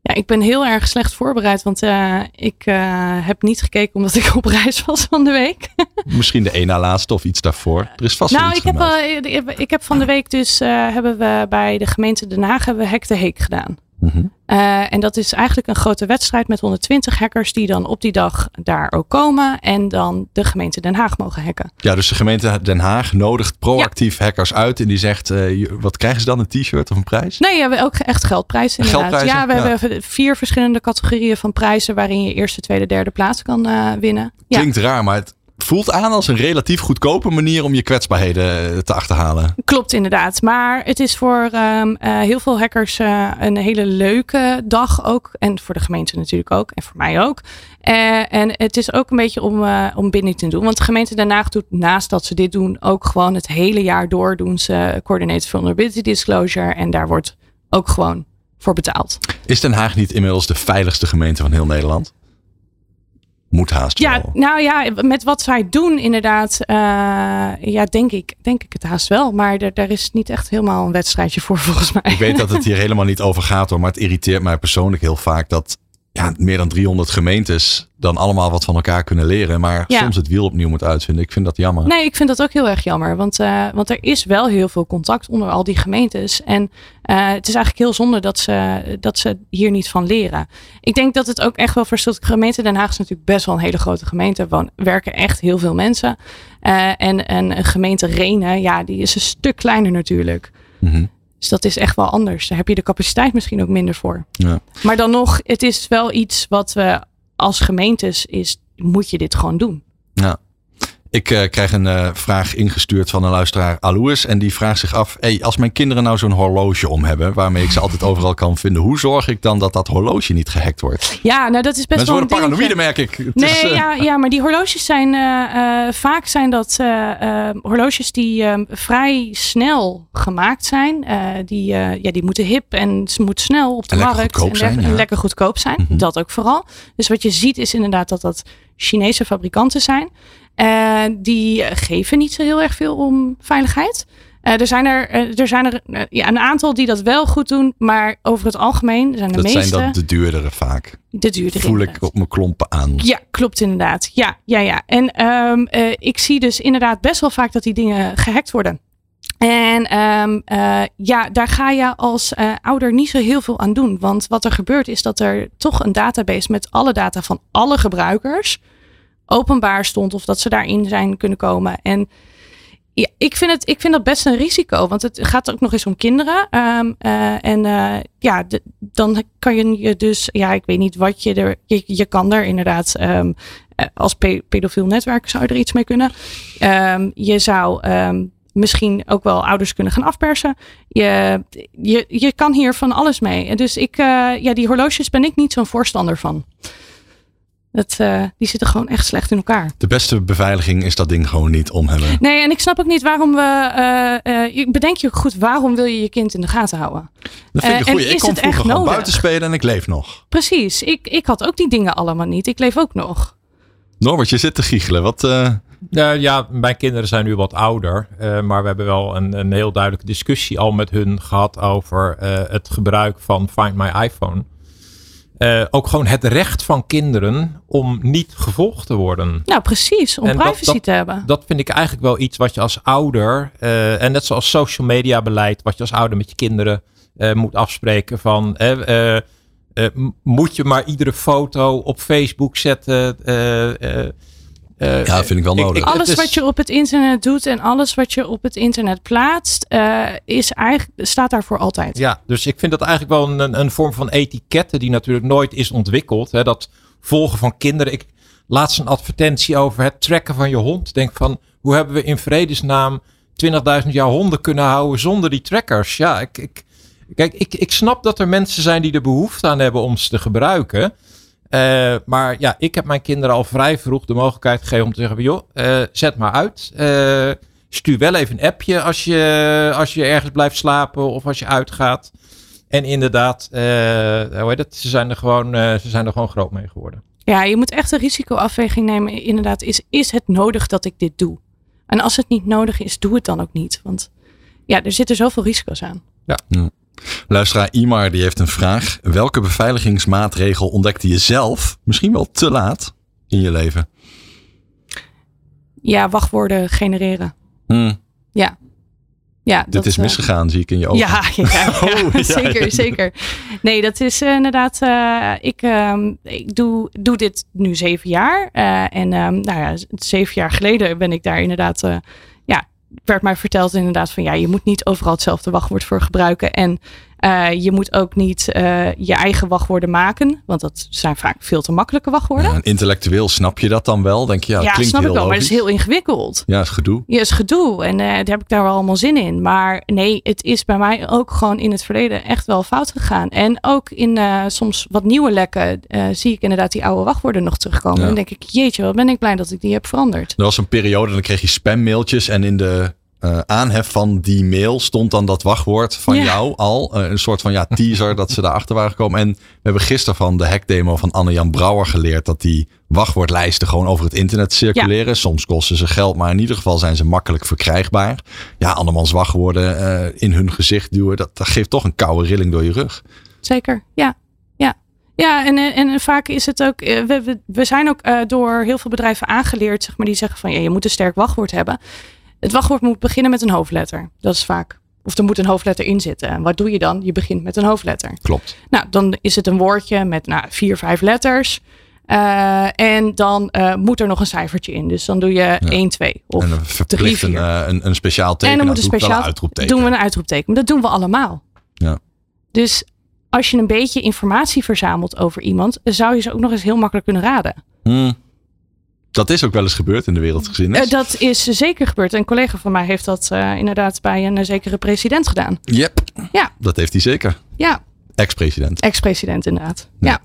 Ja, ik ben heel erg slecht voorbereid, want uh, ik uh, heb niet gekeken omdat ik op reis was van de week. Misschien de ene laatste of iets daarvoor. Er is vast nou, iets ik heb, uh, ik heb van de week dus hebben we bij de gemeente Den Haag hebben we Hek de Heek gedaan. Mm -hmm. uh, en dat is eigenlijk een grote wedstrijd met 120 hackers die dan op die dag daar ook komen en dan de gemeente Den Haag mogen hacken. Ja, dus de gemeente Den Haag nodigt proactief ja. hackers uit en die zegt, uh, wat krijgen ze dan, een t-shirt of een prijs? Nee, we hebben ook echt geldprijzen inderdaad. Geldprijzen? Ja, we ja. hebben vier verschillende categorieën van prijzen waarin je eerste, tweede, derde plaats kan uh, winnen. Klinkt raar, maar het, voelt aan als een relatief goedkope manier om je kwetsbaarheden te achterhalen. Klopt inderdaad. Maar het is voor um, uh, heel veel hackers uh, een hele leuke dag ook. En voor de gemeente natuurlijk ook. En voor mij ook. Uh, en het is ook een beetje om, om binnen te doen. Want de gemeente Haag doet naast dat ze dit doen ook gewoon het hele jaar door doen ze Coordinated Vulnerability Disclosure. En daar wordt ook gewoon voor betaald. Is Den Haag niet inmiddels de veiligste gemeente van heel Nederland? Moet haast ja, nou ja, met wat zij doen inderdaad, uh, ja, denk ik, denk ik het haast wel. Maar er, daar is niet echt helemaal een wedstrijdje voor volgens mij. Ik weet dat het hier helemaal niet over gaat hoor, maar het irriteert mij persoonlijk heel vaak dat ja, meer dan 300 gemeentes dan allemaal wat van elkaar kunnen leren. Maar Ja. soms het wiel opnieuw moet uitvinden. Ik vind dat jammer. Nee, ik vind dat ook heel erg jammer. Want, eh, want er is wel heel veel contact onder al die gemeentes. En eh, het is eigenlijk heel zonde dat ze, dat ze hier niet van leren. Ik denk dat het ook echt wel verschilt. Gemeente Den Haag is natuurlijk best wel een hele grote gemeente. Er werken echt heel veel mensen. Eh, en, en een gemeente Renen, ja, die is een stuk kleiner natuurlijk. Mhm. Dus dat is echt wel anders. Daar heb je de capaciteit misschien ook minder voor. Ja. Maar dan nog, het is wel iets wat we als gemeentes is, moet je dit gewoon doen. Ik eh, krijg een eh, vraag ingestuurd van een luisteraar Alois. En die vraagt zich af: hey, als mijn kinderen nou zo'n horloge om hebben, waarmee ik ze altijd overal kan vinden, hoe zorg ik dan dat dat horloge niet gehackt wordt? Ja, nou dat is best Mensen wel een worden paranoïde, merk ik. Het Nee, is, eh, ja, ja, maar die horloges zijn vaak zijn dat horloges die vrij snel gemaakt zijn. Die, ja, die moeten hip en ze moeten snel op de En markt en, zijn, lekker- en ja. lekker goedkoop zijn. Mhm. Dat ook vooral. Dus wat je ziet is inderdaad dat dat Chinese fabrikanten zijn. Eh, die geven niet zo heel erg veel om veiligheid. Eh, er zijn er, eh, er, zijn er ja, een aantal die dat wel goed doen, maar over het algemeen zijn de dat meeste zijn dat de duurdere vaak. de duurdere. Voel ik op mijn klompen aan. Ja, klopt inderdaad. Ja, ja, ja. En ehm, eh, ik zie dus inderdaad best wel vaak dat die dingen gehackt worden. En ehm, eh, ja, daar ga je als ouder niet zo heel veel aan doen. Want wat er gebeurt is dat er toch een database met alle data van alle gebruikers openbaar stond. Of dat ze daarin zijn kunnen komen. En ja, ik vind, het, ik vind dat best een risico. Want het gaat ook nog eens om kinderen. Ehm, eh, en eh, ja, dan kan je je dus, ja, ik weet niet wat je er. Je, je kan er inderdaad. ehm, eh, als pe pedofiel netwerk zou er iets mee kunnen. Ehm, je zou misschien ook wel ouders kunnen gaan afpersen. Je, je, je kan hier van alles mee. Dus ik, ja, die horloges ben ik niet zo'n voorstander van. Dat, eh, die zitten gewoon echt slecht in elkaar. De beste beveiliging is dat ding gewoon niet om hebben. Nee, en ik snap ook niet waarom we. eh, eh, je bedenk je ook goed, waarom wil je je kind in de gaten houden? Dat vind ik en Ik is kon het vroeger echt gewoon nodig? buiten spelen en ik leef nog. Precies, ik, ik had ook die dingen allemaal niet. Ik leef ook nog. Norbert, je zit te giechelen. Wat, eh, Nou ja, mijn kinderen zijn nu wat ouder. eh, maar we hebben wel een, een heel duidelijke discussie al met hun gehad over eh, het gebruik van Find My iPhone. Eh, ook gewoon het recht van kinderen om niet gevolgd te worden. Nou, precies, om En privacy dat- te hebben. Dat vind ik eigenlijk wel iets wat je als ouder, eh, en net zoals social media beleid, wat je als ouder met je kinderen eh, moet afspreken van, moet je maar iedere foto op Facebook zetten? Eh, ja, vind ik wel nodig. ik- alles is- wat je op het internet doet en alles wat je op het internet plaatst, eh, is eigenlijk, staat daar voor altijd. Ja, dus ik vind dat eigenlijk wel een, een vorm van etiketten die natuurlijk nooit is ontwikkeld. Hè, dat volgen van kinderen. Ik laatst een advertentie over het trekken van je hond. Denk van, hoe hebben we in vredesnaam 20.000 jaar honden kunnen houden zonder die trackers? Ja, ik, ik, kijk, ik, ik snap dat er mensen zijn die er behoefte aan hebben om ze te gebruiken. Eh, maar ja, ik heb mijn kinderen al vrij vroeg de mogelijkheid gegeven om te zeggen: joh, eh, zet maar uit. Eh, stuur wel even een appje als je, als je ergens blijft slapen of als je uitgaat. En inderdaad, eh, hoe heet het? Ze, zijn er gewoon, ze zijn er gewoon groot mee geworden. Ja, je moet echt een risicoafweging nemen. Inderdaad, is, is het nodig dat ik dit doe? En als het niet nodig is, doe het dan ook niet. Want ja, er zitten zoveel risico's aan. Luisteraar Imar die heeft een vraag. Welke beveiligingsmaatregel ontdekte je zelf, misschien wel te laat, in je leven? Ja, wachtwoorden genereren. Hm, Ja. Ja, dit dat, is eh, misgegaan, zie ik in je ogen. Ja, ja, ja, Oh, ja. zeker, zeker. Nee, dat is eh, inderdaad. eh, ik ehm, ik doe, doe dit nu zeven jaar. en ehm, nou ja, zeven jaar geleden ben ik daar inderdaad. Werd mij verteld inderdaad van ja, je moet niet overal hetzelfde wachtwoord voor gebruiken. En Uh, je moet ook niet uh, je eigen wachtwoorden maken, want dat zijn vaak veel te makkelijke wachtwoorden. Ja, intellectueel snap je dat dan wel? Denk je, ja, ja klinkt snap heel ik wel, maar het is heel ingewikkeld. Ja, is gedoe. Ja, is gedoe en uh, daar heb ik daar wel allemaal zin in. Maar nee, het is bij mij ook gewoon in het verleden echt wel fout gegaan. En ook in soms wat nieuwe lekken zie ik inderdaad die oude wachtwoorden nog terugkomen. Ja. En dan denk ik, jeetje, wat ben ik blij dat ik die heb veranderd. Er was een periode, dan kreeg je spammailtjes en in de uh, aanhef van die mail stond dan dat wachtwoord van Ja. jou al. Uh, een soort van ja, teaser dat ze daarachter waren gekomen. En we hebben gisteren van de hackdemo van Anne-Jan Brouwer geleerd dat die wachtwoordlijsten gewoon over het internet circuleren. Soms kosten ze geld, maar in ieder geval zijn ze makkelijk verkrijgbaar. Ja, andermans wachtwoorden uh, in hun gezicht duwen, dat, dat geeft toch een koude rilling door je rug. Zeker, ja. Ja, ja en, en vaak is het ook. We, we, we zijn ook uh, door heel veel bedrijven aangeleerd, zeg maar, die zeggen van ja, je moet een sterk wachtwoord hebben. Het wachtwoord moet beginnen met een hoofdletter. Dat is vaak. Of er moet een hoofdletter in zitten. En wat doe je dan? Je begint met een hoofdletter. Klopt. Nou, dan is het een woordje met nou, vier, vijf letters. Uh, en dan uh, moet er nog een cijfertje in. Dus dan doe je ja. 1, 2 of en dan 3, 4. Een, uh, een, een speciaal teken. En dan moet een speciaal een uitroepteken. doen we een uitroepteken. Maar dat doen we allemaal. Ja. Dus als je een beetje informatie verzamelt over iemand, zou je ze ook nog eens heel makkelijk kunnen raden. Hmm. Dat is ook wel eens gebeurd in de wereldgeschiedenis. Uh, dat is zeker gebeurd. Een collega van mij heeft dat uh, inderdaad bij een uh, zekere president gedaan. Yep. Ja. Dat heeft hij zeker. Ja. Ex-president. Ex-president inderdaad. Ja. ja.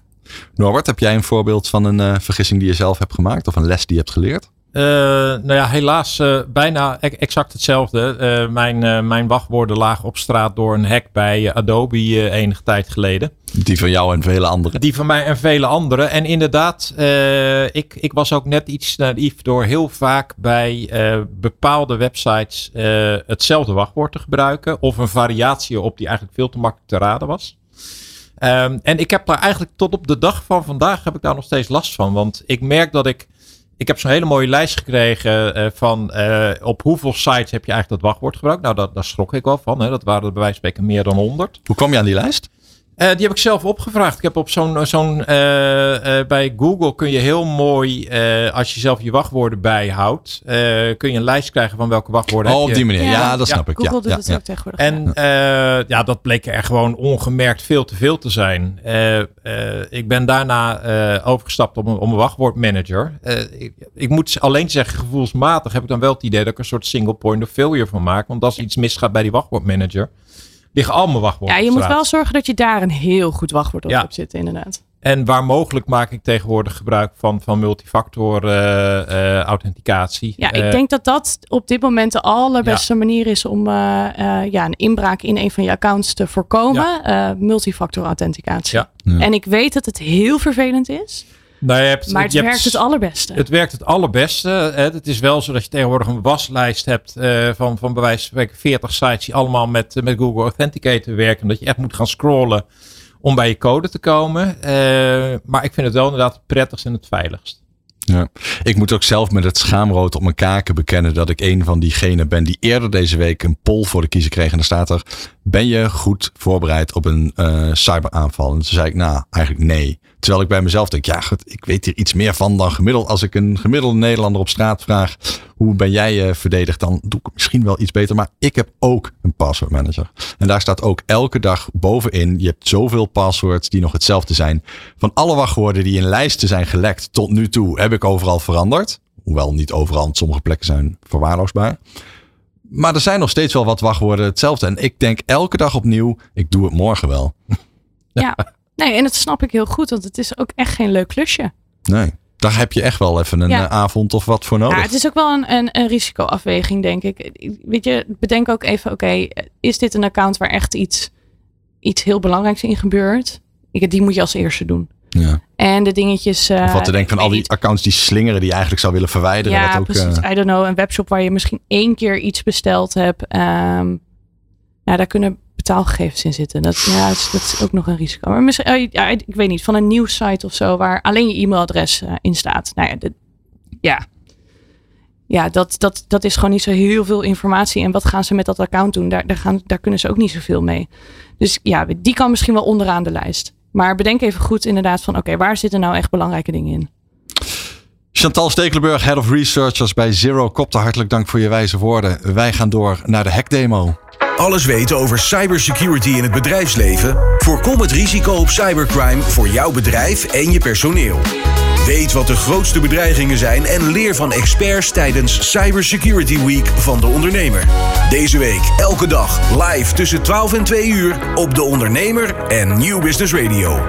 Norbert, heb jij een voorbeeld van een uh, vergissing die je zelf hebt gemaakt of een les die je hebt geleerd? Uh, nou ja, helaas uh, bijna exact hetzelfde. Uh, mijn, mijn wachtwoorden lagen op straat door een hack bij Adobe enige tijd geleden. Die van jou en vele anderen. Die van mij en vele anderen. En inderdaad, ik, ik was ook net iets naïef door heel vaak bij bepaalde websites hetzelfde wachtwoord te gebruiken. Of een variatie op die eigenlijk veel te makkelijk te raden was. Um, en ik heb daar eigenlijk tot op de dag van vandaag heb ik daar nog steeds last van. Want ik merk dat ik ik heb zo'n hele mooie lijst gekregen uh, van uh, op hoeveel sites heb je eigenlijk dat wachtwoord gebruikt. Nou, dat, daar schrok ik wel van. Hè. Dat waren er bij wijze van spreken meer dan 100. Hoe kwam je aan die lijst? Uh, die heb ik zelf opgevraagd. Ik heb op zo'n, zo'n bij Google kun je heel mooi, als je zelf je wachtwoorden bijhoudt, kun je een lijst krijgen van welke wachtwoorden oh, heb je. op die manier. Ja, ja dat snap ja, ik. Google ja, doet ja, het ja. ook tegenwoordig. En ja. ja, dat bleek er gewoon ongemerkt veel te veel te zijn. ik ben daarna overgestapt op een, op een wachtwoordmanager. Ik, ik, moet alleen zeggen, gevoelsmatig heb ik dan wel het idee dat ik een soort single point of failure van maak. Want als iets misgaat bij die wachtwoordmanager, liggen al mijn wachtwoorden Ja, je op moet wel zorgen dat je daar een heel goed wachtwoord op Ja. hebt zitten, inderdaad. En waar mogelijk maak ik tegenwoordig gebruik van, van multifactor uh, uh, authenticatie. Ja, Uh, ik denk dat dat op dit moment de allerbeste manier is om uh, ja, een inbraak in een van je accounts te voorkomen. Ja. multifactor authenticatie. Ja. Ja. En ik weet dat het heel vervelend is. Nou, je hebt, Maar het je werkt hebt, het allerbeste. Het werkt het allerbeste. Hè. Het is wel zo dat je tegenwoordig een waslijst hebt uh, van, van bij wijze van spreken 40 sites die allemaal met, met Google Authenticator werken. Dat je echt moet gaan scrollen om bij je code te komen. Uh, maar ik vind het wel inderdaad het prettigst en het veiligst. Ja. Ik moet ook zelf met het schaamrood op mijn kaken bekennen dat ik een van diegenen ben die eerder deze week een poll voor de kiezer kreeg. En daar staat er, ben je goed voorbereid op een uh, cyberaanval? En toen zei ik, nou, eigenlijk nee. Terwijl ik bij mezelf denk, ja goed, ik weet hier iets meer van dan gemiddeld. Als ik een gemiddelde Nederlander op straat vraag, hoe ben jij uh, verdedigd? Dan doe ik misschien wel iets beter. Maar ik heb ook een password manager. En daar staat ook elke dag bovenin, je hebt zoveel passwords die nog hetzelfde zijn. Van alle wachtwoorden die in lijsten zijn gelekt tot nu toe, heb ik overal veranderd. Hoewel niet overal, want sommige plekken zijn verwaarloosbaar. Maar er zijn nog steeds wel wat wachtwoorden hetzelfde. En ik denk elke dag opnieuw, ik doe het morgen wel. Ja, nee, en dat snap ik heel goed, want het is ook echt geen leuk klusje. Nee, daar heb je echt wel even een Ja. uh, avond of wat voor nodig. Ja, het is ook wel een, een, een risicoafweging, denk ik. Weet je, bedenk ook even, oké, is dit een account waar echt iets, iets heel belangrijks in gebeurt? Ik, die moet je als eerste doen. Ja. En de dingetjes... uh, Of wat te denken van al die accounts die slingeren die je eigenlijk zou willen verwijderen. Ja, wat ook, precies. eh, I don't know. Een webshop waar je misschien één keer iets besteld hebt. Um, ja, daar kunnen betaalgegevens in zitten. Dat, ja, dat is, dat is ook nog een risico. Maar misschien, uh, ja, ik weet niet, van een nieuwssite of zo waar alleen je e-mailadres uh, in staat. Nou ja, de, ja. Ja, dat, dat, dat is gewoon niet zo heel veel informatie. En wat gaan ze met dat account doen? Daar, daar, gaan, daar kunnen ze ook niet zoveel mee. Dus ja, die kan misschien wel onderaan de lijst. Maar bedenk even goed inderdaad van, oké, waar zitten nou echt belangrijke dingen in? Chantal Stekelenburg, Head of Researchers bij Zero Copter. Hartelijk dank voor je wijze woorden. Wij gaan door naar de hackdemo. Alles weten over cybersecurity in het bedrijfsleven? Voorkom het risico op cybercrime voor jouw bedrijf en je personeel. Weet wat de grootste bedreigingen zijn en leer van experts tijdens Cybersecurity Week van de ondernemer. Deze week elke dag live tussen 12 en 2 uur op de ondernemer en Nieuw Business Radio.